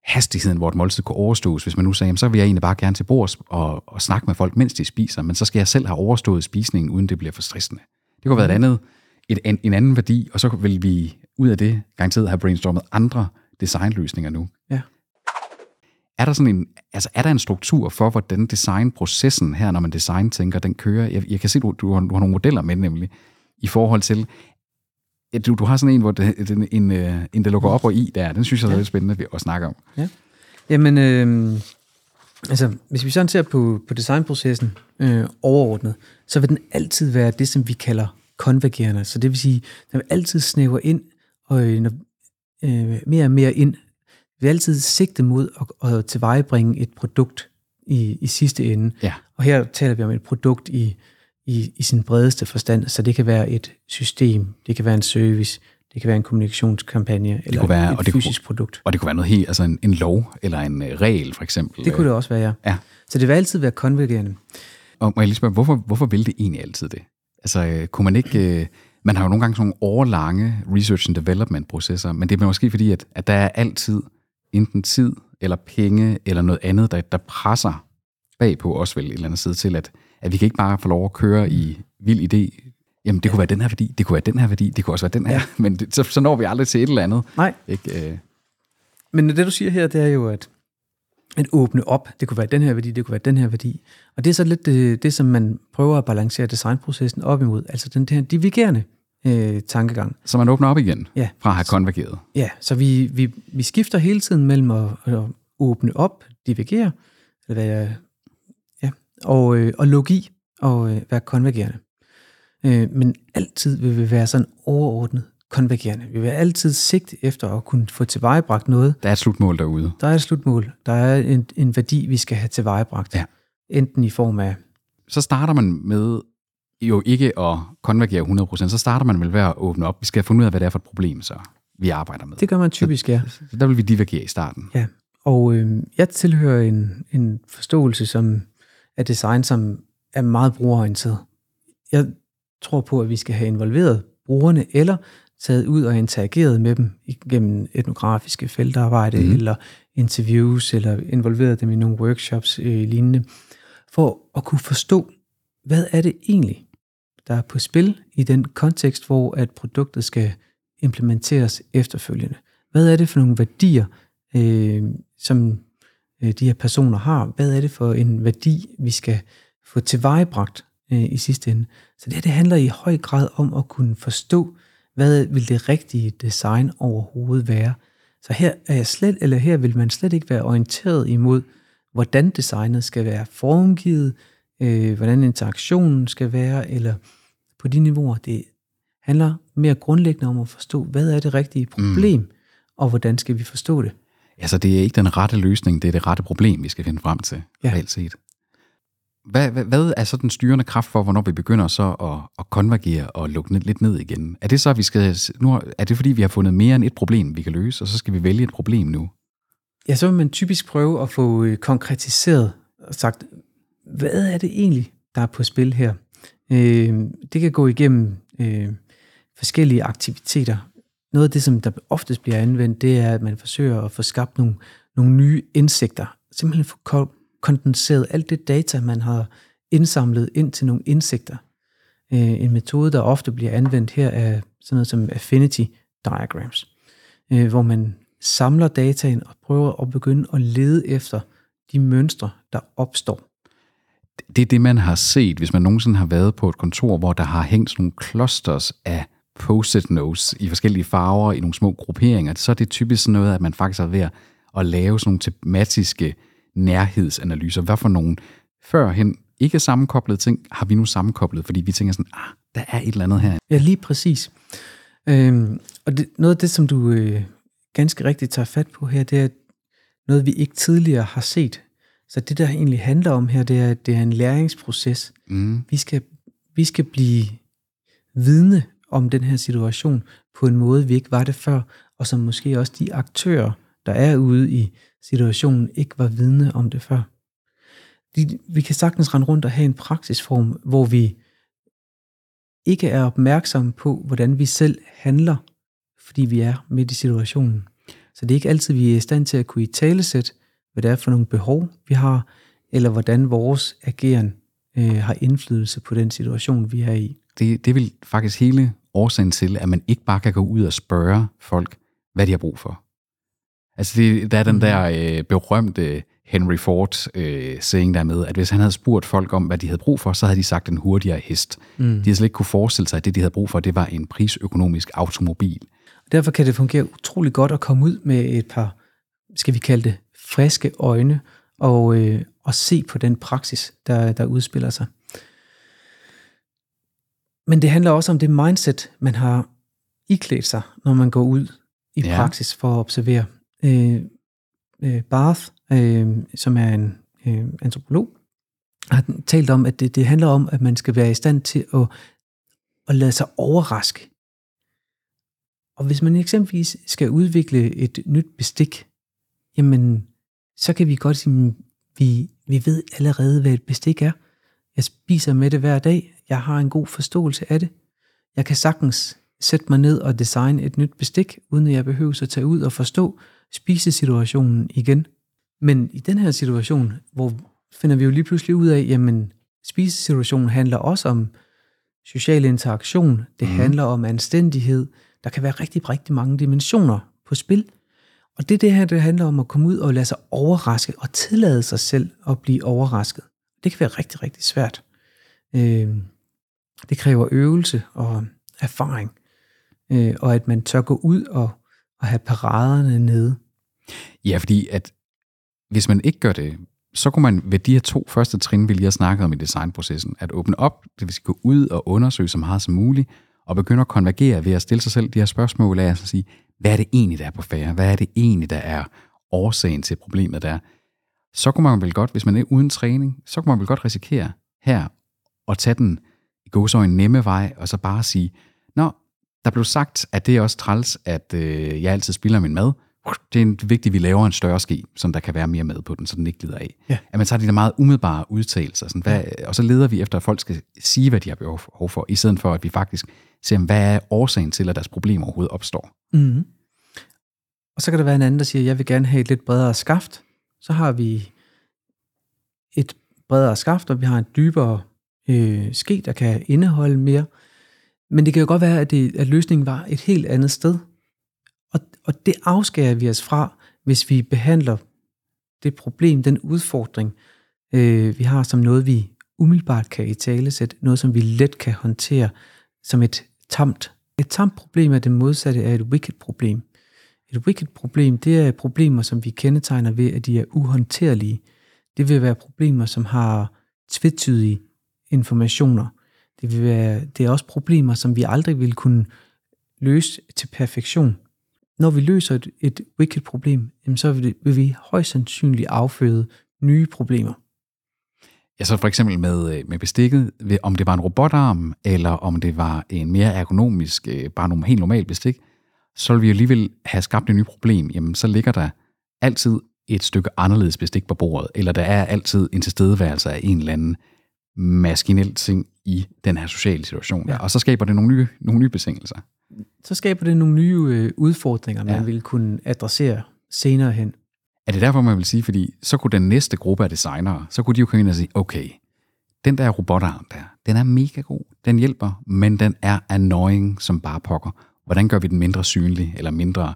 hastigheden, hvor et måltid kunne overstås. Hvis man nu sagde, jamen, så vil jeg egentlig bare gerne til bords og, og snakke med folk, mens de spiser, men så skal jeg selv have overstået spisningen, uden det bliver for stressende. Det kunne være et andet, et, en, en anden værdi, og så vil vi ud af det garanteret have brainstormet andre designløsninger nu. Ja. Er der sådan en, altså er der en struktur for, hvordan designprocessen her, når man design tænker, den kører? Jeg, jeg kan se, du, du, har, du har nogle modeller med, nemlig, i forhold til, at du, du har sådan en, hvor det, den, en, øh, en, der lukker op og i der. Den synes jeg er lidt spændende at snakke om. Jamen, øh, altså, hvis vi sådan ser på, på designprocessen øh, overordnet, så vil den altid være det, som vi kalder konvergerende. Så det vil sige, den vil altid snævre ind, og øh, øh, mere og mere ind. Vi vil altid sigte mod at, at tilvejebringe et produkt i, i sidste ende. Ja. Og her taler vi om et produkt i, i, i sin bredeste forstand, så det kan være et system, det kan være en service, det kan være en kommunikationskampagne, eller kunne være- et og det kunne- fysisk produkt. Og det kunne være noget helt, altså en, en lov eller en øh, regel, for eksempel. Det kunne det også være, ja. Ja. Så det vil altid være konvergerende. Og må jeg lige spørge, hvorfor, hvorfor vil det egentlig altid det? Altså, øh, kunne man ikke... Øh, man har jo nogle gange sådan nogle årlange research and development processer, men det er måske fordi, at, at der er altid enten tid eller penge eller noget andet, der, der presser bagpå os vel et eller andet side til, at, at vi kan ikke bare få lov at køre i vild idé. Jamen, det kunne være den her værdi, det kunne være den her værdi, det kunne også være den her, ja. men det, så, så når vi aldrig til et eller andet. Nej, Ikke? Øh, men det du siger her, det er jo, at, at åbne op, det kunne være den her værdi, det kunne være den her værdi. Og det er så lidt det, det som man prøver at balancere designprocessen op imod, altså den der divergerende øh, tankegang. så man åbner op igen Ja. fra at have konvergeret. Ja, så vi, vi, vi skifter hele tiden mellem at, at åbne op, divergere, eller hvad, ja, og, øh, og lukke i og øh, være konvergerende. Øh, men altid vil vi være sådan overordnet konvergerende. Vi vil altid sigte efter at kunne få tilvejebragt noget. Der er et slutmål derude. Der er et slutmål. Der er en, en værdi, vi skal have tilvejebragt. Ja. Enten i form af så starter man med jo ikke at konvergere 100%, så starter man vel ved at åbne op. Vi skal fundet ud af, hvad det er for et problem, så vi arbejder med. Det gør man typisk, ja. Så der vil vi divergere i starten. ja. Og øh, jeg tilhører en, en forståelse som, af design, som er meget brugerorienteret. Jeg tror på, at vi skal have involveret brugerne, eller taget ud og interageret med dem igennem etnografiske feltarbejde, mm. eller interviews, eller involveret dem i nogle workshops øh, lignende, for at kunne forstå, hvad er det egentlig, der er på spil i den kontekst, hvor at produktet skal implementeres efterfølgende? Hvad er det for nogle værdier, øh, som øh, de her personer har? Hvad er det for en værdi, vi skal få tilvejebragt øh, i sidste ende? Så det, her det handler i høj grad om at kunne forstå, hvad vil det rigtige design overhovedet være? Så her er jeg slet, eller her vil man slet ikke være orienteret imod, hvordan designet skal være formgivet, øh, hvordan interaktionen skal være, eller på de niveauer. Det handler mere grundlæggende om at forstå, hvad er det rigtige problem, mm. og hvordan skal vi forstå det. Altså, det er ikke den rette løsning, det er det rette problem, vi skal finde frem til, ja. reelt set. Hvad, hvad, hvad er så den styrende kraft for, hvornår vi begynder så at, at konvergere og lukke ned, lidt ned igen? Er det så, at vi skal, nu, er det fordi, vi har fundet mere end et problem, vi kan løse, og så skal vi vælge et problem nu? Ja, så vil man typisk prøve at få øh, konkretiseret og sagt, hvad er det egentlig, der er på spil her? Øh, det kan gå igennem øh, forskellige aktiviteter. Noget af det, som der oftest bliver anvendt, det er, at man forsøger at få skabt nogle, nogle nye indsigter. Simpelthen få kondenseret alt det data, man har indsamlet ind til nogle indsigter. Øh, en metode, der ofte bliver anvendt her, er sådan noget som affinity diagrams, øh, hvor man samler dataen og prøver at begynde at lede efter de mønstre, der opstår. Det er det, man har set, hvis man nogensinde har været på et kontor, hvor der har hængt sådan nogle clusters af post-it notes i forskellige farver i nogle små grupperinger, så er det typisk sådan noget, at man faktisk er ved at lave sådan nogle tematiske nærhedsanalyser. Hvad for nogle førhen ikke sammenkoblede ting har vi nu sammenkoblet, fordi vi tænker sådan, ah, der er et eller andet her. Ja, lige præcis. Øhm, og det, noget af det, som du øh, ganske rigtigt tager fat på her, det er noget, vi ikke tidligere har set. Så det, der egentlig handler om her, det er, det er en læringsproces. Mm. Vi, skal, vi skal blive vidne om den her situation på en måde, vi ikke var det før, og som måske også de aktører, der er ude i situationen, ikke var vidne om det før. De, vi kan sagtens rende rundt og have en praksisform, hvor vi ikke er opmærksomme på, hvordan vi selv handler, fordi vi er midt i situationen. Så det er ikke altid, vi er i stand til at kunne i talesæt, hvad det er for nogle behov, vi har, eller hvordan vores ageren øh, har indflydelse på den situation, vi er i. Det, det vil faktisk hele årsagen til, at man ikke bare kan gå ud og spørge folk, hvad de har brug for. Altså, det, der er den mm. der øh, berømte Henry Ford øh, saying der med, at hvis han havde spurgt folk om, hvad de havde brug for, så havde de sagt en hurtigere hest. Mm. De havde slet ikke kunne forestille sig, at det, de havde brug for, det var en prisøkonomisk automobil. Derfor kan det fungere utrolig godt at komme ud med et par, skal vi kalde det, friske øjne, og, øh, og se på den praksis, der, der udspiller sig. Men det handler også om det mindset, man har iklædt sig, når man går ud i ja. praksis for at observere. Øh, øh, Barth, øh, som er en øh, antropolog, har talt om, at det, det handler om, at man skal være i stand til at, at lade sig overraske. Og hvis man eksempelvis skal udvikle et nyt bestik, jamen, så kan vi godt sige, vi, vi ved allerede, hvad et bestik er. Jeg spiser med det hver dag. Jeg har en god forståelse af det. Jeg kan sagtens sætte mig ned og designe et nyt bestik, uden at jeg behøver at tage ud og forstå spisesituationen igen. Men i den her situation, hvor finder vi jo lige pludselig ud af, jamen spisesituationen handler også om social interaktion, det mm. handler om anstændighed, der kan være rigtig, rigtig mange dimensioner på spil. Og det er det her, det handler om at komme ud og lade sig overraske og tillade sig selv at blive overrasket. Det kan være rigtig, rigtig svært. Øh, det kræver øvelse og erfaring, øh, og at man tør gå ud og, og have paraderne nede. Ja, fordi at hvis man ikke gør det, så kunne man ved de her to første trin, vi lige har snakket om i designprocessen, at åbne op, det vil sige gå ud og undersøge så meget som muligt, og begynde at konvergere ved at stille sig selv de her spørgsmål af at sige, hvad er det egentlig, der er på færre? Hvad er det egentlig, der er årsagen til problemet der? Så kunne man vel godt, hvis man er uden træning, så kunne man vel godt risikere her at tage den i en nemme vej, og så bare sige, Nå, der blev sagt, at det er også træls, at øh, jeg altid spiller min mad. Det er vigtigt, at vi laver en større ske, som der kan være mere mad på den, så den ikke glider af. Ja. At man tager de der meget umiddelbare udtalelser, sådan, hvad, og så leder vi efter, at folk skal sige, hvad de har behov for, i stedet for, at vi faktisk se, hvad er årsagen til, at deres problemer overhovedet opstår. Mm. Og så kan der være en anden, der siger, jeg vil gerne have et lidt bredere skaft. Så har vi et bredere skaft, og vi har en dybere øh, ske, der kan indeholde mere. Men det kan jo godt være, at, det, at løsningen var et helt andet sted. Og, og det afskærer vi os fra, hvis vi behandler det problem, den udfordring, øh, vi har som noget, vi umiddelbart kan i tale sætte, noget, som vi let kan håndtere som et tamt. Et tamt problem er det modsatte af et wicked problem. Et wicked problem, det er problemer, som vi kendetegner ved, at de er uhåndterlige. Det vil være problemer, som har tvetydige informationer. Det, vil være, det er også problemer, som vi aldrig vil kunne løse til perfektion. Når vi løser et, et wicked problem, så vil, det, vil vi højst sandsynligt afføde nye problemer. Ja, så for eksempel med, øh, med bestikket, om det var en robotarm, eller om det var en mere ergonomisk, øh, bare nogle helt normal bestik, så vil vi alligevel have skabt et nyt problem. Jamen, så ligger der altid et stykke anderledes bestik på bordet, eller der er altid en tilstedeværelse af en eller anden maskinel ting i den her sociale situation. Ja. Og så skaber det nogle nye, nogle nye betingelser. Så skaber det nogle nye øh, udfordringer, man ja. vil kunne adressere senere hen. Er det derfor, man vil sige, fordi så kunne den næste gruppe af designere, så kunne de jo komme ind og sige, okay, den der robotarm der, den er mega god, den hjælper, men den er annoying som bare pokker. Hvordan gør vi den mindre synlig, eller mindre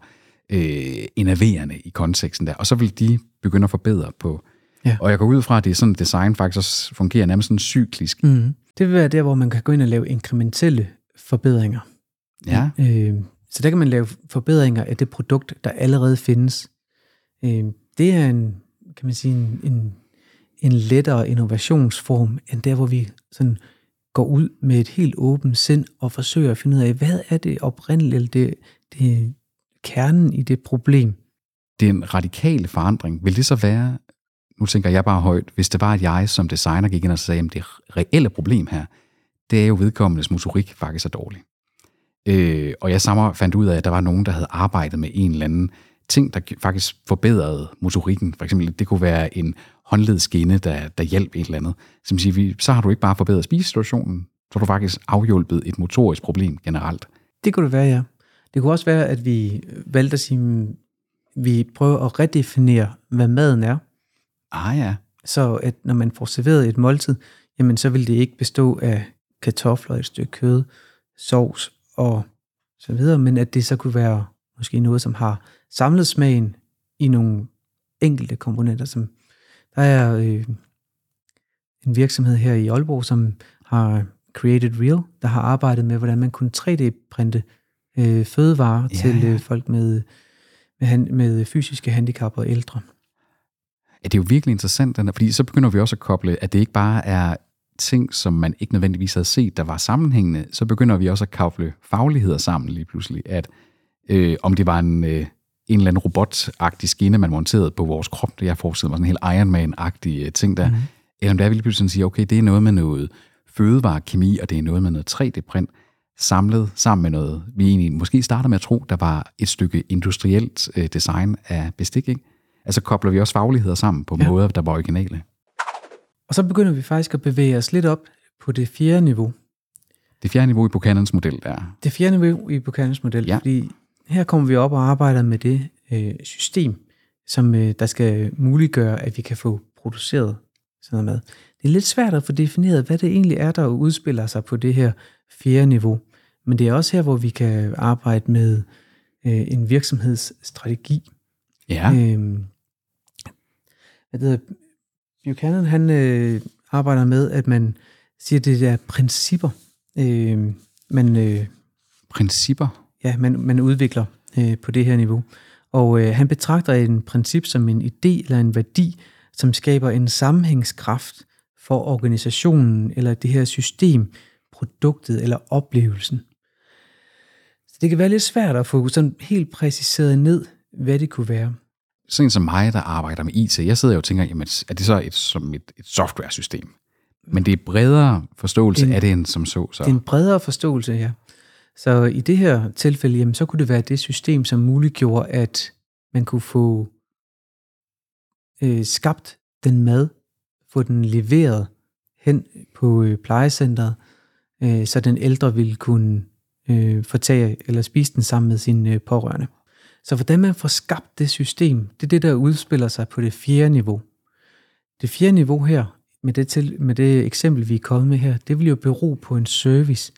øh, innoverende i konteksten der? Og så vil de begynde at forbedre på. Ja. Og jeg går ud fra, at det er sådan, design faktisk fungerer nærmest sådan cyklisk. Mm. Det vil være der, hvor man kan gå ind og lave inkrementelle forbedringer. Ja. Øh, så der kan man lave forbedringer af det produkt, der allerede findes. Øh, det er en, kan man sige, en, en, en lettere innovationsform, end der, hvor vi sådan går ud med et helt åbent sind og forsøger at finde ud af, hvad er det oprindeligt, det, det kernen i det problem. Det er en radikal forandring. Vil det så være, nu tænker jeg bare højt, hvis det var, at jeg som designer gik ind og sagde, at det reelle problem her, det er jo vedkommendes motorik faktisk er dårlig. Øh, og jeg sammen fandt ud af, at der var nogen, der havde arbejdet med en eller anden ting, der faktisk forbedrede motorikken. For eksempel, det kunne være en håndledskinne, der, der hjalp et eller andet. Som siger, så har du ikke bare forbedret spisesituationen, så har du faktisk afhjulpet et motorisk problem generelt. Det kunne det være, ja. Det kunne også være, at vi valgte at sige, vi prøver at redefinere, hvad maden er. Ah ja. Så at når man får serveret et måltid, jamen så vil det ikke bestå af kartofler, et stykke kød, sovs og så videre, men at det så kunne være måske noget, som har samlet smagen i nogle enkelte komponenter. Som, der er øh, en virksomhed her i Aalborg, som har Created Real, der har arbejdet med, hvordan man kunne 3D-printe øh, fødevarer ja, til øh, folk med, med, med fysiske handicap og ældre. Ja, det er jo virkelig interessant, den der, fordi så begynder vi også at koble, at det ikke bare er ting, som man ikke nødvendigvis havde set, der var sammenhængende, så begynder vi også at koble fagligheder sammen lige pludselig, at øh, om det var en, øh, en eller anden robotagtig skinne, man monterede på vores krop, det jeg forestiller mig, sådan en helt Iron Man-agtig øh, ting der, mm. eller om det er, vi pludselig siger, okay, det er noget med noget fødevarekemi, og det er noget med noget 3D-print, samlet sammen med noget, vi egentlig måske starter med at tro, der var et stykke industrielt øh, design af bestik, ikke? Altså kobler vi også fagligheder sammen på ja. måder, der var originale. Og så begynder vi faktisk at bevæge os lidt op på det fjerde niveau. Det fjerde niveau i Buchanans model, der. Det fjerde niveau i Buchanans model, ja. fordi her kommer vi op og arbejder med det øh, system, som øh, der skal muliggøre, at vi kan få produceret sådan noget mad. Det er lidt svært at få defineret, hvad det egentlig er, der udspiller sig på det her fjerde niveau. Men det er også her, hvor vi kan arbejde med øh, en virksomhedsstrategi. Ja. Øh, hvad hedder, Buchanan, han øh, arbejder med, at man siger, at det er principper. Øh, man, øh, principper? Ja, man, man udvikler øh, på det her niveau. Og øh, han betragter en princip som en idé eller en værdi, som skaber en sammenhængskraft for organisationen eller det her system, produktet eller oplevelsen. Så det kan være lidt svært at få sådan helt præciseret ned, hvad det kunne være. Sådan som mig, der arbejder med IT, jeg sidder jo og tænker, jamen, er det så et, som et, et software-system? Men det er bredere forståelse af det end som så, så. Det er en bredere forståelse, ja. Så i det her tilfælde, jamen, så kunne det være det system, som muliggjorde, at man kunne få øh, skabt den mad, få den leveret hen på øh, plejecentret, øh, så den ældre ville kunne øh, fortage eller spise den sammen med sine øh, pårørende. Så hvordan man får skabt det system, det er det, der udspiller sig på det fjerde niveau. Det fjerde niveau her, med det, til, med det eksempel, vi er kommet med her, det vil jo bero på en service.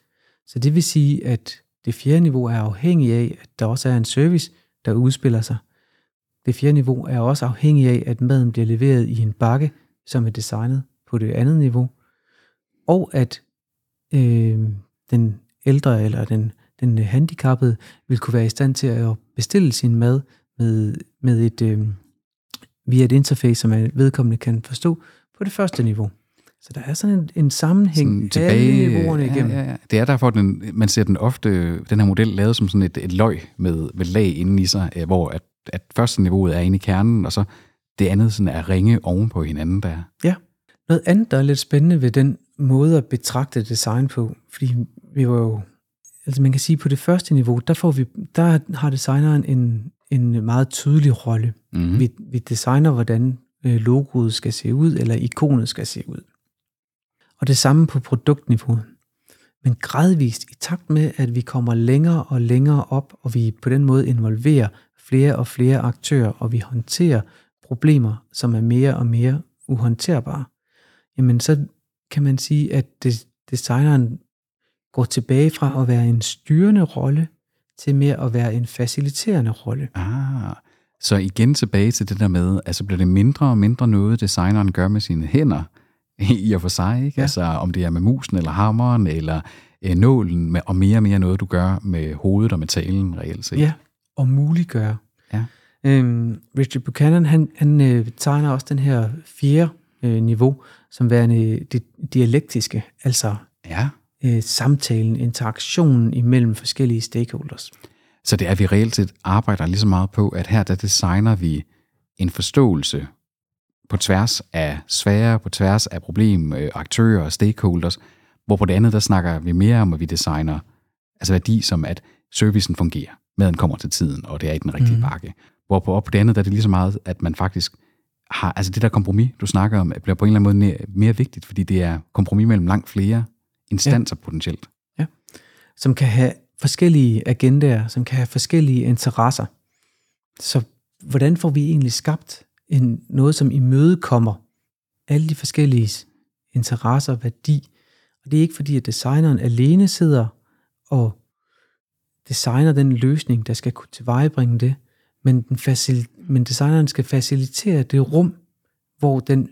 Så det vil sige, at det fjerde niveau er afhængig af, at der også er en service, der udspiller sig. Det fjerde niveau er også afhængig af, at maden bliver leveret i en bakke, som er designet på det andet niveau, og at øh, den ældre eller den, den handicappede vil kunne være i stand til at bestille sin mad med, med et, øh, via et interface, som vedkommende kan forstå på det første niveau. Så der er sådan en, en sammenhæng sådan tilbage, alle niveauerne igennem. Ja, ja. Det er derfor, den, man ser den ofte, den her model lavet som sådan et, et løg med, med lag inden i sig, øh, hvor at, at første niveauet er inde i kernen, og så det andet sådan er ringe oven på hinanden der. Ja. Noget andet, der er lidt spændende ved den måde at betragte design på, fordi vi var jo, altså man kan sige, på det første niveau, der, får vi, der har designeren en, en meget tydelig rolle. Mm-hmm. Vi, vi designer, hvordan øh, logoet skal se ud, eller ikonet skal se ud. Og det samme på produktniveau. Men gradvist, i takt med, at vi kommer længere og længere op, og vi på den måde involverer flere og flere aktører, og vi håndterer problemer, som er mere og mere uhåndterbare, jamen så kan man sige, at designeren går tilbage fra at være en styrende rolle til mere at være en faciliterende rolle. Ah, så igen tilbage til det der med, altså bliver det mindre og mindre noget, designeren gør med sine hænder, i og for sig, ikke? Ja. Altså om det er med musen eller hammeren eller øh, nålen, med, og mere og mere noget, du gør med hovedet og metalen reelt set. Ja, og muliggøre. Ja. Øhm, Richard Buchanan, han, han øh, tegner også den her fjerde øh, niveau, som værende det dialektiske, altså ja. øh, samtalen, interaktionen imellem forskellige stakeholders. Så det er, at vi reelt set arbejder lige så meget på, at her der designer vi en forståelse på tværs af sfære, på tværs af problem, øh, aktører og stakeholders, hvor på det andet, der snakker vi mere om, at vi designer altså værdi som, at servicen fungerer, maden kommer til tiden, og det er i den rigtige mm. bakke. Hvor på, på det andet, der er det lige så meget, at man faktisk har, altså det der kompromis, du snakker om, bliver på en eller anden måde mere, mere vigtigt, fordi det er kompromis mellem langt flere instanser ja. potentielt. Ja, som kan have forskellige agendaer, som kan have forskellige interesser. Så hvordan får vi egentlig skabt en, noget, som imødekommer alle de forskellige interesser og værdi. Og det er ikke fordi, at designeren alene sidder og designer den løsning, der skal kunne tilvejebringe det, men, den facil- men designeren skal facilitere det rum, hvor den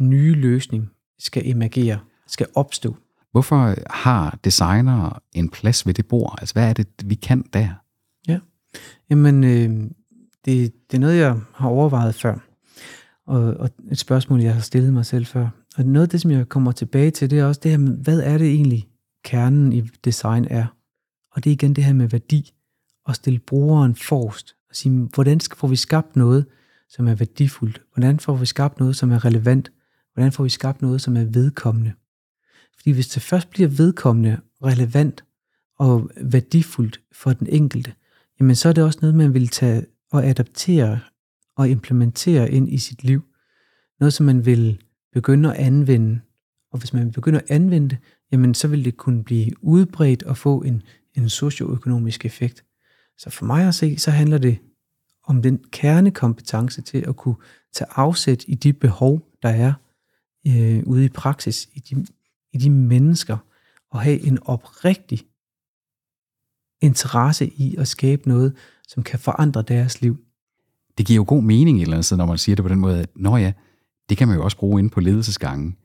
nye løsning skal emergere, skal opstå. Hvorfor har designere en plads ved det bord? Altså, hvad er det, vi kan der? Ja, jamen, øh, det, det er noget, jeg har overvejet før, og, og et spørgsmål, jeg har stillet mig selv før. Og noget af det, som jeg kommer tilbage til, det er også det her med, hvad er det egentlig, kernen i design er? Og det er igen det her med værdi, og stille brugeren forrest, og sige, hvordan får vi skabt noget, som er værdifuldt? Hvordan får vi skabt noget, som er relevant? Hvordan får vi skabt noget, som er vedkommende? Fordi hvis det først bliver vedkommende, relevant og værdifuldt for den enkelte, jamen så er det også noget, man vil tage og adaptere og implementere ind i sit liv. Noget, som man vil begynde at anvende. Og hvis man begynder at anvende det, jamen så vil det kunne blive udbredt og få en, en socioøkonomisk effekt. Så for mig at se, så handler det om den kernekompetence til at kunne tage afsæt i de behov, der er øh, ude i praksis, i de, i de mennesker, og have en oprigtig interesse i at skabe noget, som kan forandre deres liv. Det giver jo god mening et eller andet sted, når man siger det på den måde, at nå ja, det kan man jo også bruge inde på ledelsesgangen.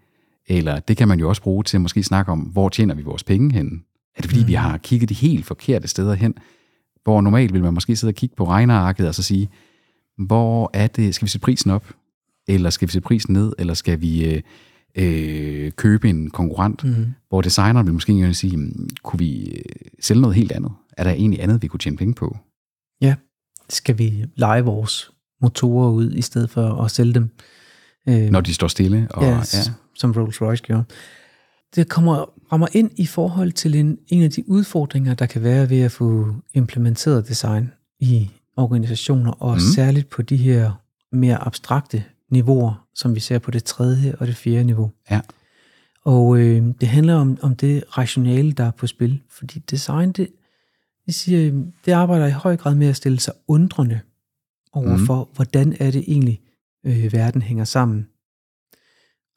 Eller det kan man jo også bruge til at måske snakke om, hvor tjener vi vores penge hen? Er det fordi, mm. vi har kigget de helt forkerte steder hen? Hvor normalt vil man måske sidde og kigge på regnearket og så sige, hvor er det, skal vi sætte prisen op? Eller skal vi sætte prisen ned? Eller skal vi øh, øh, købe en konkurrent? Mm. Hvor designeren vil måske sige, kunne vi øh, sælge noget helt andet? Er der egentlig andet, vi kunne tjene penge på? Ja, skal vi lege vores motorer ud, i stedet for at sælge dem. Øh, Når de står stille? Og, ja, ja, som Rolls-Royce gjorde. Det kommer, rammer ind i forhold til en, en af de udfordringer, der kan være ved at få implementeret design i organisationer, og mm. særligt på de her mere abstrakte niveauer, som vi ser på det tredje og det fjerde niveau. Ja. Og øh, det handler om, om det rationale, der er på spil. Fordi design, det det, siger, det arbejder i høj grad med at stille sig undrende over mm. for, hvordan er det egentlig, øh, verden hænger sammen.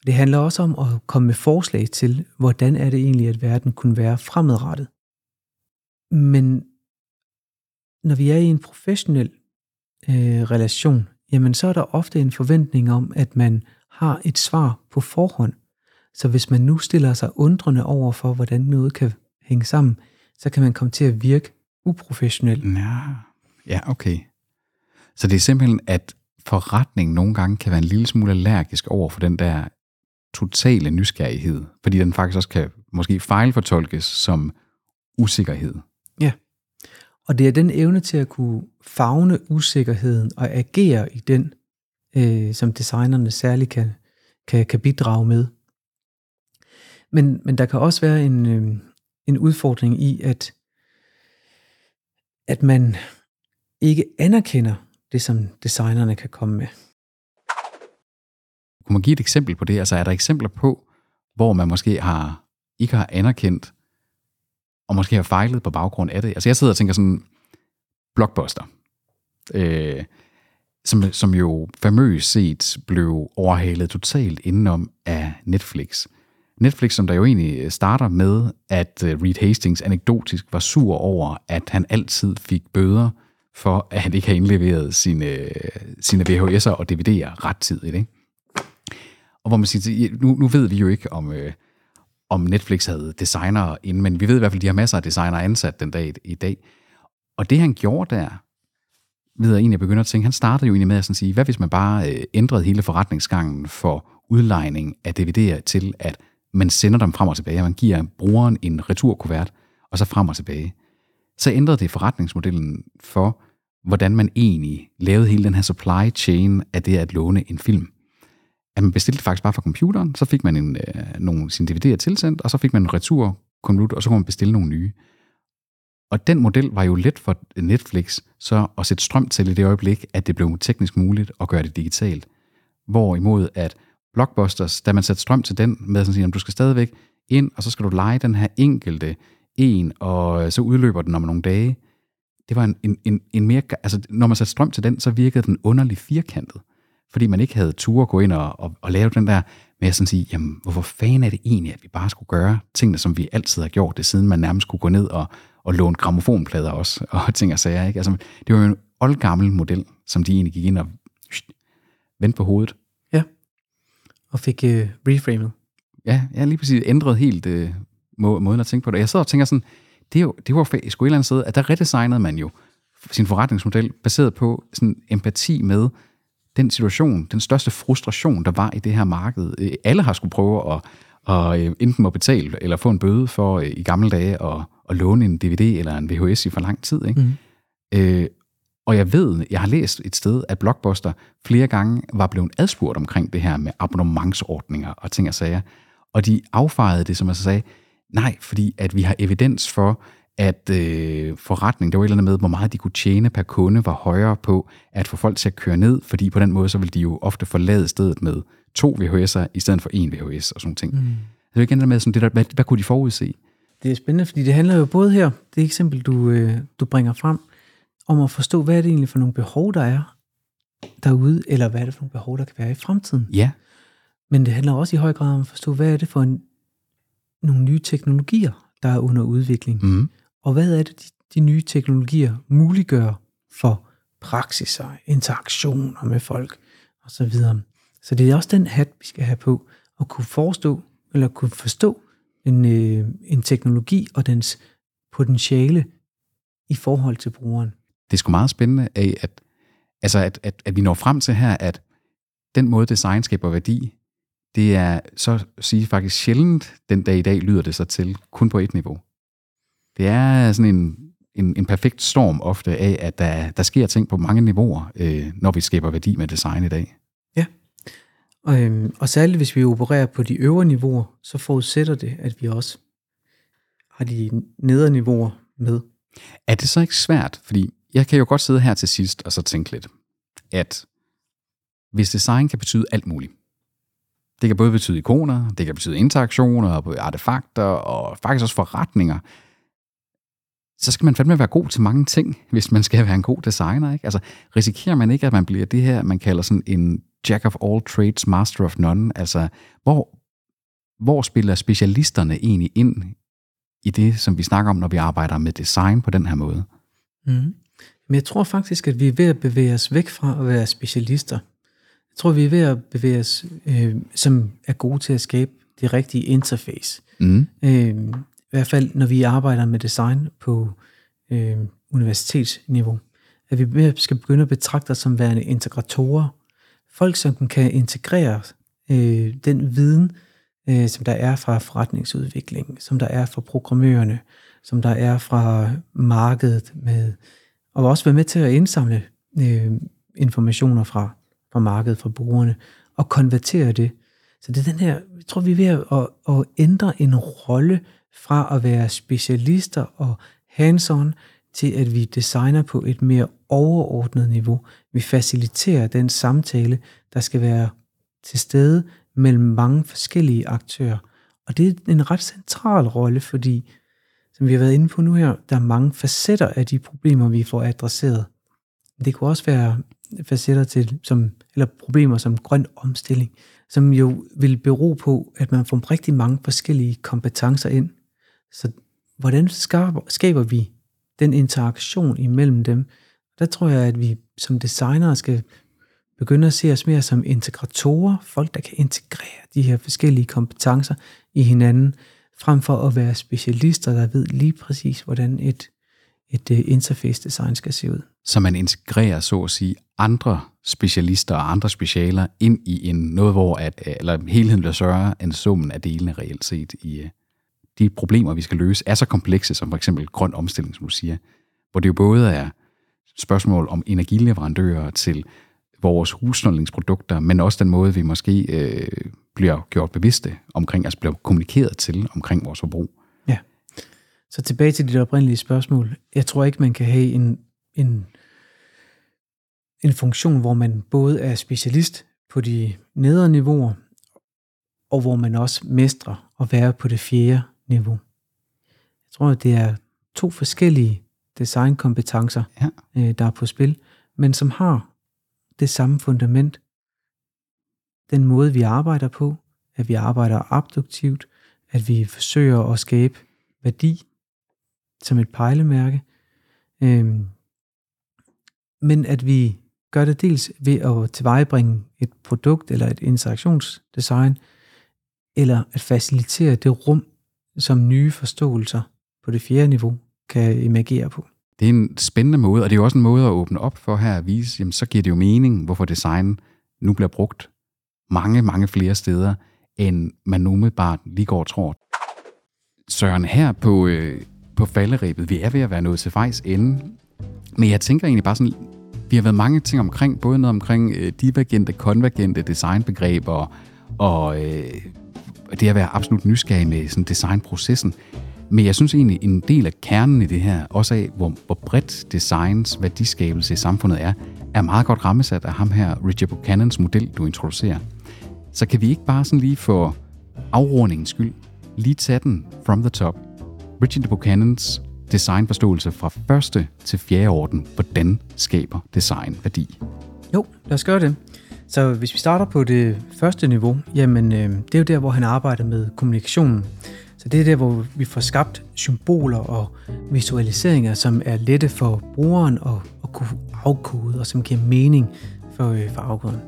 Det handler også om at komme med forslag til, hvordan er det egentlig, at verden kunne være fremadrettet. Men når vi er i en professionel øh, relation, jamen så er der ofte en forventning om, at man har et svar på forhånd. Så hvis man nu stiller sig undrende over for, hvordan noget kan hænge sammen, så kan man komme til at virke uprofessionel. Ja, ja okay. Så det er simpelthen, at forretningen nogle gange kan være en lille smule allergisk over for den der totale nysgerrighed, fordi den faktisk også kan måske fejlfortolkes som usikkerhed. Ja, og det er den evne til at kunne fagne usikkerheden og agere i den, øh, som designerne særligt kan, kan, kan bidrage med. Men, men der kan også være en, øh, en udfordring i, at, at man ikke anerkender det, som designerne kan komme med. Kunne man give et eksempel på det? Altså er der eksempler på, hvor man måske har ikke har anerkendt, og måske har fejlet på baggrund af det? Altså jeg sidder og tænker sådan, Blockbuster, øh, som, som jo famøst set blev overhalet totalt indenom af Netflix. Netflix, som der jo egentlig øh, starter med, at øh, Reed Hastings anekdotisk var sur over, at han altid fik bøder for, at han ikke har indleveret øh, sine, sine VHS'er og DVD'er rettidigt. Ikke? Og hvor man siger, nu, nu ved vi jo ikke, om, øh, om Netflix havde designer inden, men vi ved i hvert fald, at de har masser af designer ansat den dag i dag. Og det han gjorde der, ved jeg egentlig begynder at tænke, han startede jo egentlig med at sådan sige, hvad hvis man bare øh, ændrede hele forretningsgangen for udlejning af DVD'er til, at man sender dem frem og tilbage, man giver brugeren en returkuvert, og så frem og tilbage. Så ændrede det forretningsmodellen for, hvordan man egentlig lavede hele den her supply chain af det at låne en film. At man bestilte faktisk bare fra computeren, så fik man en, øh, nogle sine DVD'er tilsendt, og så fik man en returkonvolut, og så kunne man bestille nogle nye. Og den model var jo let for Netflix så at sætte strøm til i det øjeblik, at det blev teknisk muligt at gøre det digitalt. Hvorimod at Blockbusters, da man satte strøm til den med at sige, at du skal stadigvæk ind, og så skal du lege den her enkelte en, og øh, så udløber den om nogle dage. Det var en, en, en, en mere, altså når man satte strøm til den, så virkede den underligt firkantet. Fordi man ikke havde tur at gå ind og, og, og lave den der med at sådan sige, jamen hvorfor fanden er det egentlig, at vi bare skulle gøre tingene, som vi altid har gjort det, siden man nærmest kunne gå ned og, og låne gramofonplader også, og ting og sager. Ikke? Altså, det var jo en oldgammel model, som de egentlig gik ind og vendte på hovedet. Og fik øh, reframet. Ja, jeg lige præcis ændret helt øh, må, måden at tænke på det. Jeg sidder og tænker sådan, det, er jo, det var sgu et eller andet sted, at der redesignede man jo sin forretningsmodel baseret på sådan empati med den situation, den største frustration, der var i det her marked. Øh, alle har skulle prøve at, og øh, enten må betale eller få en bøde for øh, i gamle dage at, at låne en DVD eller en VHS i for lang tid. Ikke? Mm. Øh, og jeg ved, jeg har læst et sted, at Blockbuster flere gange var blevet adspurgt omkring det her med abonnementsordninger og ting og sager. Og de affejede det, som jeg sagde, nej, fordi at vi har evidens for, at øh, forretning, det var et eller andet med, hvor meget de kunne tjene per kunde, var højere på at få folk til at køre ned, fordi på den måde, så ville de jo ofte forlade stedet med to VHS'er i stedet for en VHS og sådan ting. Mm. Det er igen det med, sådan det der, hvad, hvad kunne de forudse? Det er spændende, fordi det handler jo både her, det eksempel, du, øh, du bringer frem, om at forstå, hvad er det egentlig for nogle behov, der er derude, eller hvad er det for nogle behov, der kan være i fremtiden. Ja. Men det handler også i høj grad om at forstå, hvad er det for en, nogle nye teknologier, der er under udvikling. Mm. Og hvad er det, de, de nye teknologier muliggør for praksiser, interaktioner med folk osv. Så, så det er også den hat, vi skal have på, at kunne forestå, eller kunne forstå en, øh, en teknologi og dens potentiale i forhold til brugeren. Det er sgu meget spændende, af, at, altså at, at, at vi når frem til her, at den måde design skaber værdi, det er så at sige faktisk sjældent den dag i dag lyder det sig til kun på et niveau. Det er sådan en, en, en perfekt storm ofte af, at der, der sker ting på mange niveauer, øh, når vi skaber værdi med design i dag. Ja, og, øhm, og særligt hvis vi opererer på de øvre niveauer, så forudsætter det, at vi også har de nedre niveauer med. Er det så ikke svært? Fordi jeg kan jo godt sidde her til sidst og så tænke lidt, at hvis design kan betyde alt muligt, det kan både betyde ikoner, det kan betyde interaktioner, artefakter og faktisk også forretninger, så skal man fandme være god til mange ting, hvis man skal være en god designer. Ikke? Altså, risikerer man ikke, at man bliver det her, man kalder sådan en jack of all trades, master of none. Altså, hvor, hvor spiller specialisterne egentlig ind i det, som vi snakker om, når vi arbejder med design på den her måde? Mm. Men jeg tror faktisk, at vi er ved at bevæge os væk fra at være specialister. Jeg tror, vi er ved at bevæge os, øh, som er gode til at skabe det rigtige interface. Mm. Øh, I hvert fald, når vi arbejder med design på øh, universitetsniveau. At vi mere skal begynde at betragte os som værende integratorer. Folk, som kan integrere øh, den viden, øh, som der er fra forretningsudvikling, som der er fra programmørerne, som der er fra markedet, med, og også være med til at indsamle øh, informationer fra, fra markedet, fra brugerne, og konvertere det. Så det er den her, jeg tror, vi er ved at, at, at ændre en rolle fra at være specialister og hands-on, til at vi designer på et mere overordnet niveau. Vi faciliterer den samtale, der skal være til stede mellem mange forskellige aktører. Og det er en ret central rolle, fordi, som vi har været inde på nu her, der er mange facetter af de problemer, vi får adresseret. Det kunne også være facetter til, som, eller problemer som grøn omstilling, som jo vil bero på, at man får rigtig mange forskellige kompetencer ind. Så hvordan skaber, skaber vi den interaktion imellem dem? Der tror jeg, at vi som designere skal begynde at se os mere som integratorer, folk, der kan integrere de her forskellige kompetencer i hinanden, frem for at være specialister, der ved lige præcis, hvordan et, et øh, interface design skal se ud. Så man integrerer, så at sige, andre specialister og andre specialer ind i en noget, hvor at, øh, eller helheden bliver større end summen af delene reelt set i øh, de problemer, vi skal løse, er så komplekse, som for eksempel grøn omstilling, som du siger, hvor det jo både er spørgsmål om energileverandører til vores husholdningsprodukter, men også den måde, vi måske øh, bliver gjort bevidste omkring, altså bliver kommunikeret til omkring vores forbrug. Ja. Så tilbage til dit oprindelige spørgsmål. Jeg tror ikke, man kan have en, en, en funktion, hvor man både er specialist på de nedre niveauer, og hvor man også mestrer at være på det fjerde niveau. Jeg tror, det er to forskellige designkompetencer, Ja. øh, der er på spil, men som har det samme fundament. Den måde, vi arbejder på, at vi arbejder abduktivt, at vi forsøger at skabe værdi som et pejlemærke, øhm, men at vi gør det dels ved at tilvejebringe et produkt eller et interaktionsdesign, eller at facilitere det rum, som nye forståelser på det fjerde niveau kan emergere på. Det er en spændende måde, og det er jo også en måde at åbne op for her at vise, jamen så giver det jo mening, hvorfor design nu bliver brugt mange, mange flere steder, end man umiddelbart lige går og tror. Søren, her på, øh, på falderæbet, vi er ved at være nået til vejs ende, men jeg tænker egentlig bare sådan, vi har været mange ting omkring, både noget omkring øh, divergente, konvergente designbegreber, og øh, det at være absolut nysgerrig med sådan designprocessen. Men jeg synes egentlig, en del af kernen i det her, også af hvor, hvor bredt designs værdiskabelse i samfundet er, er meget godt rammesat af ham her, Richard Buchanans model, du introducerer. Så kan vi ikke bare sådan lige for afrundingens skyld, lige tage den from the top. Richard Buchanans designforståelse fra første til fjerde orden. Hvordan skaber design værdi? Jo, lad os gøre det. Så hvis vi starter på det første niveau, jamen øh, det er jo der, hvor han arbejder med kommunikationen. Så det er der, hvor vi får skabt symboler og visualiseringer, som er lette for brugeren at, at kunne afkode, og som giver mening for, øh, for afkoderen.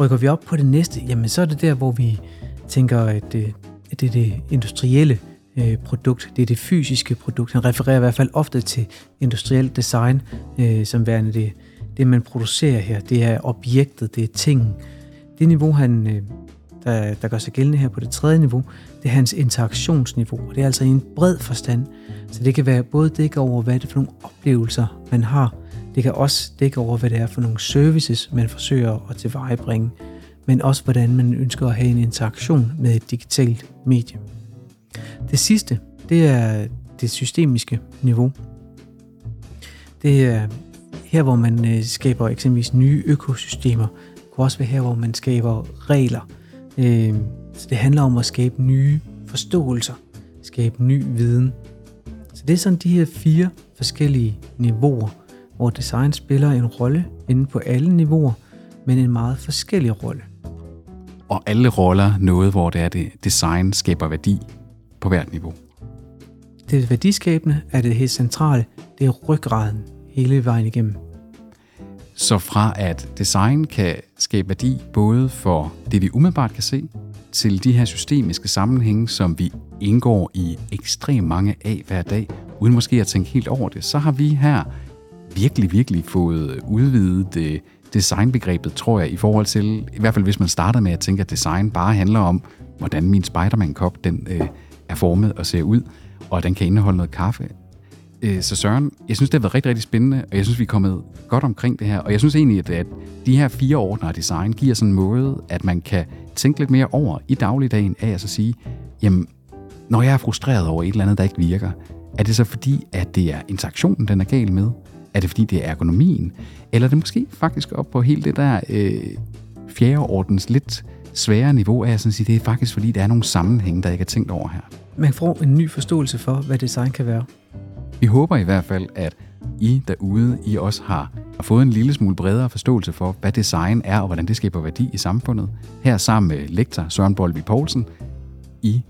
Rykker vi op på det næste, jamen så er det der, hvor vi tænker, at det, at det er det industrielle øh, produkt, det er det fysiske produkt. Han refererer i hvert fald ofte til industrielt design, øh, som værende det, det, man producerer her. Det er objektet, det er tingen. Det niveau, han, øh, der, der gør sig gældende her på det tredje niveau, det er hans interaktionsniveau. Og det er altså i en bred forstand. Så det kan være både dække over, hvad det er for nogle oplevelser, man har. Det kan også dække over, hvad det er for nogle services, man forsøger at tilvejebringe. Men også, hvordan man ønsker at have en interaktion med et digitalt medie. Det sidste, det er det systemiske niveau. Det er her, hvor man øh, skaber eksempelvis nye økosystemer. Det kunne også være her, hvor man skaber regler. Øh, så det handler om at skabe nye forståelser, skabe ny viden. Så det er sådan de her fire forskellige niveauer, hvor design spiller en rolle inde på alle niveauer, men en meget forskellig rolle. Og alle roller noget, hvor det er det design skaber værdi på hvert niveau. Det værdiskabende er det helt centrale. Det er ryggraden hele vejen igennem. Så fra at design kan skabe værdi både for det, vi umiddelbart kan se, til de her systemiske sammenhænge, som vi indgår i ekstremt mange af hver dag, uden måske at tænke helt over det, så har vi her virkelig, virkelig fået udvidet det designbegrebet, tror jeg, i forhold til, i hvert fald hvis man starter med at tænke, at design bare handler om, hvordan min Spider-Man-kop den, øh, er formet og ser ud, og den kan indeholde noget kaffe. Øh, så Søren, jeg synes, det har været rigtig, rigtig spændende, og jeg synes, vi er kommet godt omkring det her. Og jeg synes egentlig, at, de her fire ordner design giver sådan en måde, at man kan tænke lidt mere over i dagligdagen af at så sige, jamen, når jeg er frustreret over et eller andet, der ikke virker, er det så fordi, at det er interaktionen, den er gal med? Er det fordi, det er ergonomien? Eller er det måske faktisk op på helt det der øh, fjerde ordens lidt sværere niveau af at sige, det er faktisk fordi, der er nogle sammenhænge, der ikke er tænkt over her. Man får en ny forståelse for, hvad design kan være. Vi håber i hvert fald, at I derude, I også har, har fået en lille smule bredere forståelse for, hvad design er og hvordan det skaber værdi i samfundet. Her sammen med lektor Søren Bolvi Poulsen i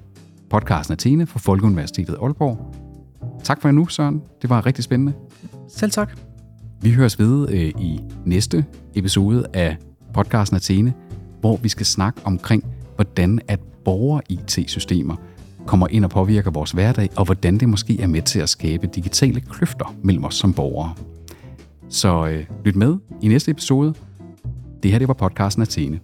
podcasten Athene for Folkeuniversitetet Aalborg. Tak for nu, Søren. Det var rigtig spændende. Selv tak. Vi høres ved øh, i næste episode af podcasten Athene, hvor vi skal snakke omkring, hvordan at borger-IT-systemer kommer ind og påvirker vores hverdag, og hvordan det måske er med til at skabe digitale kløfter mellem os som borgere. Så øh, lyt med i næste episode. Det her det var podcasten Athene.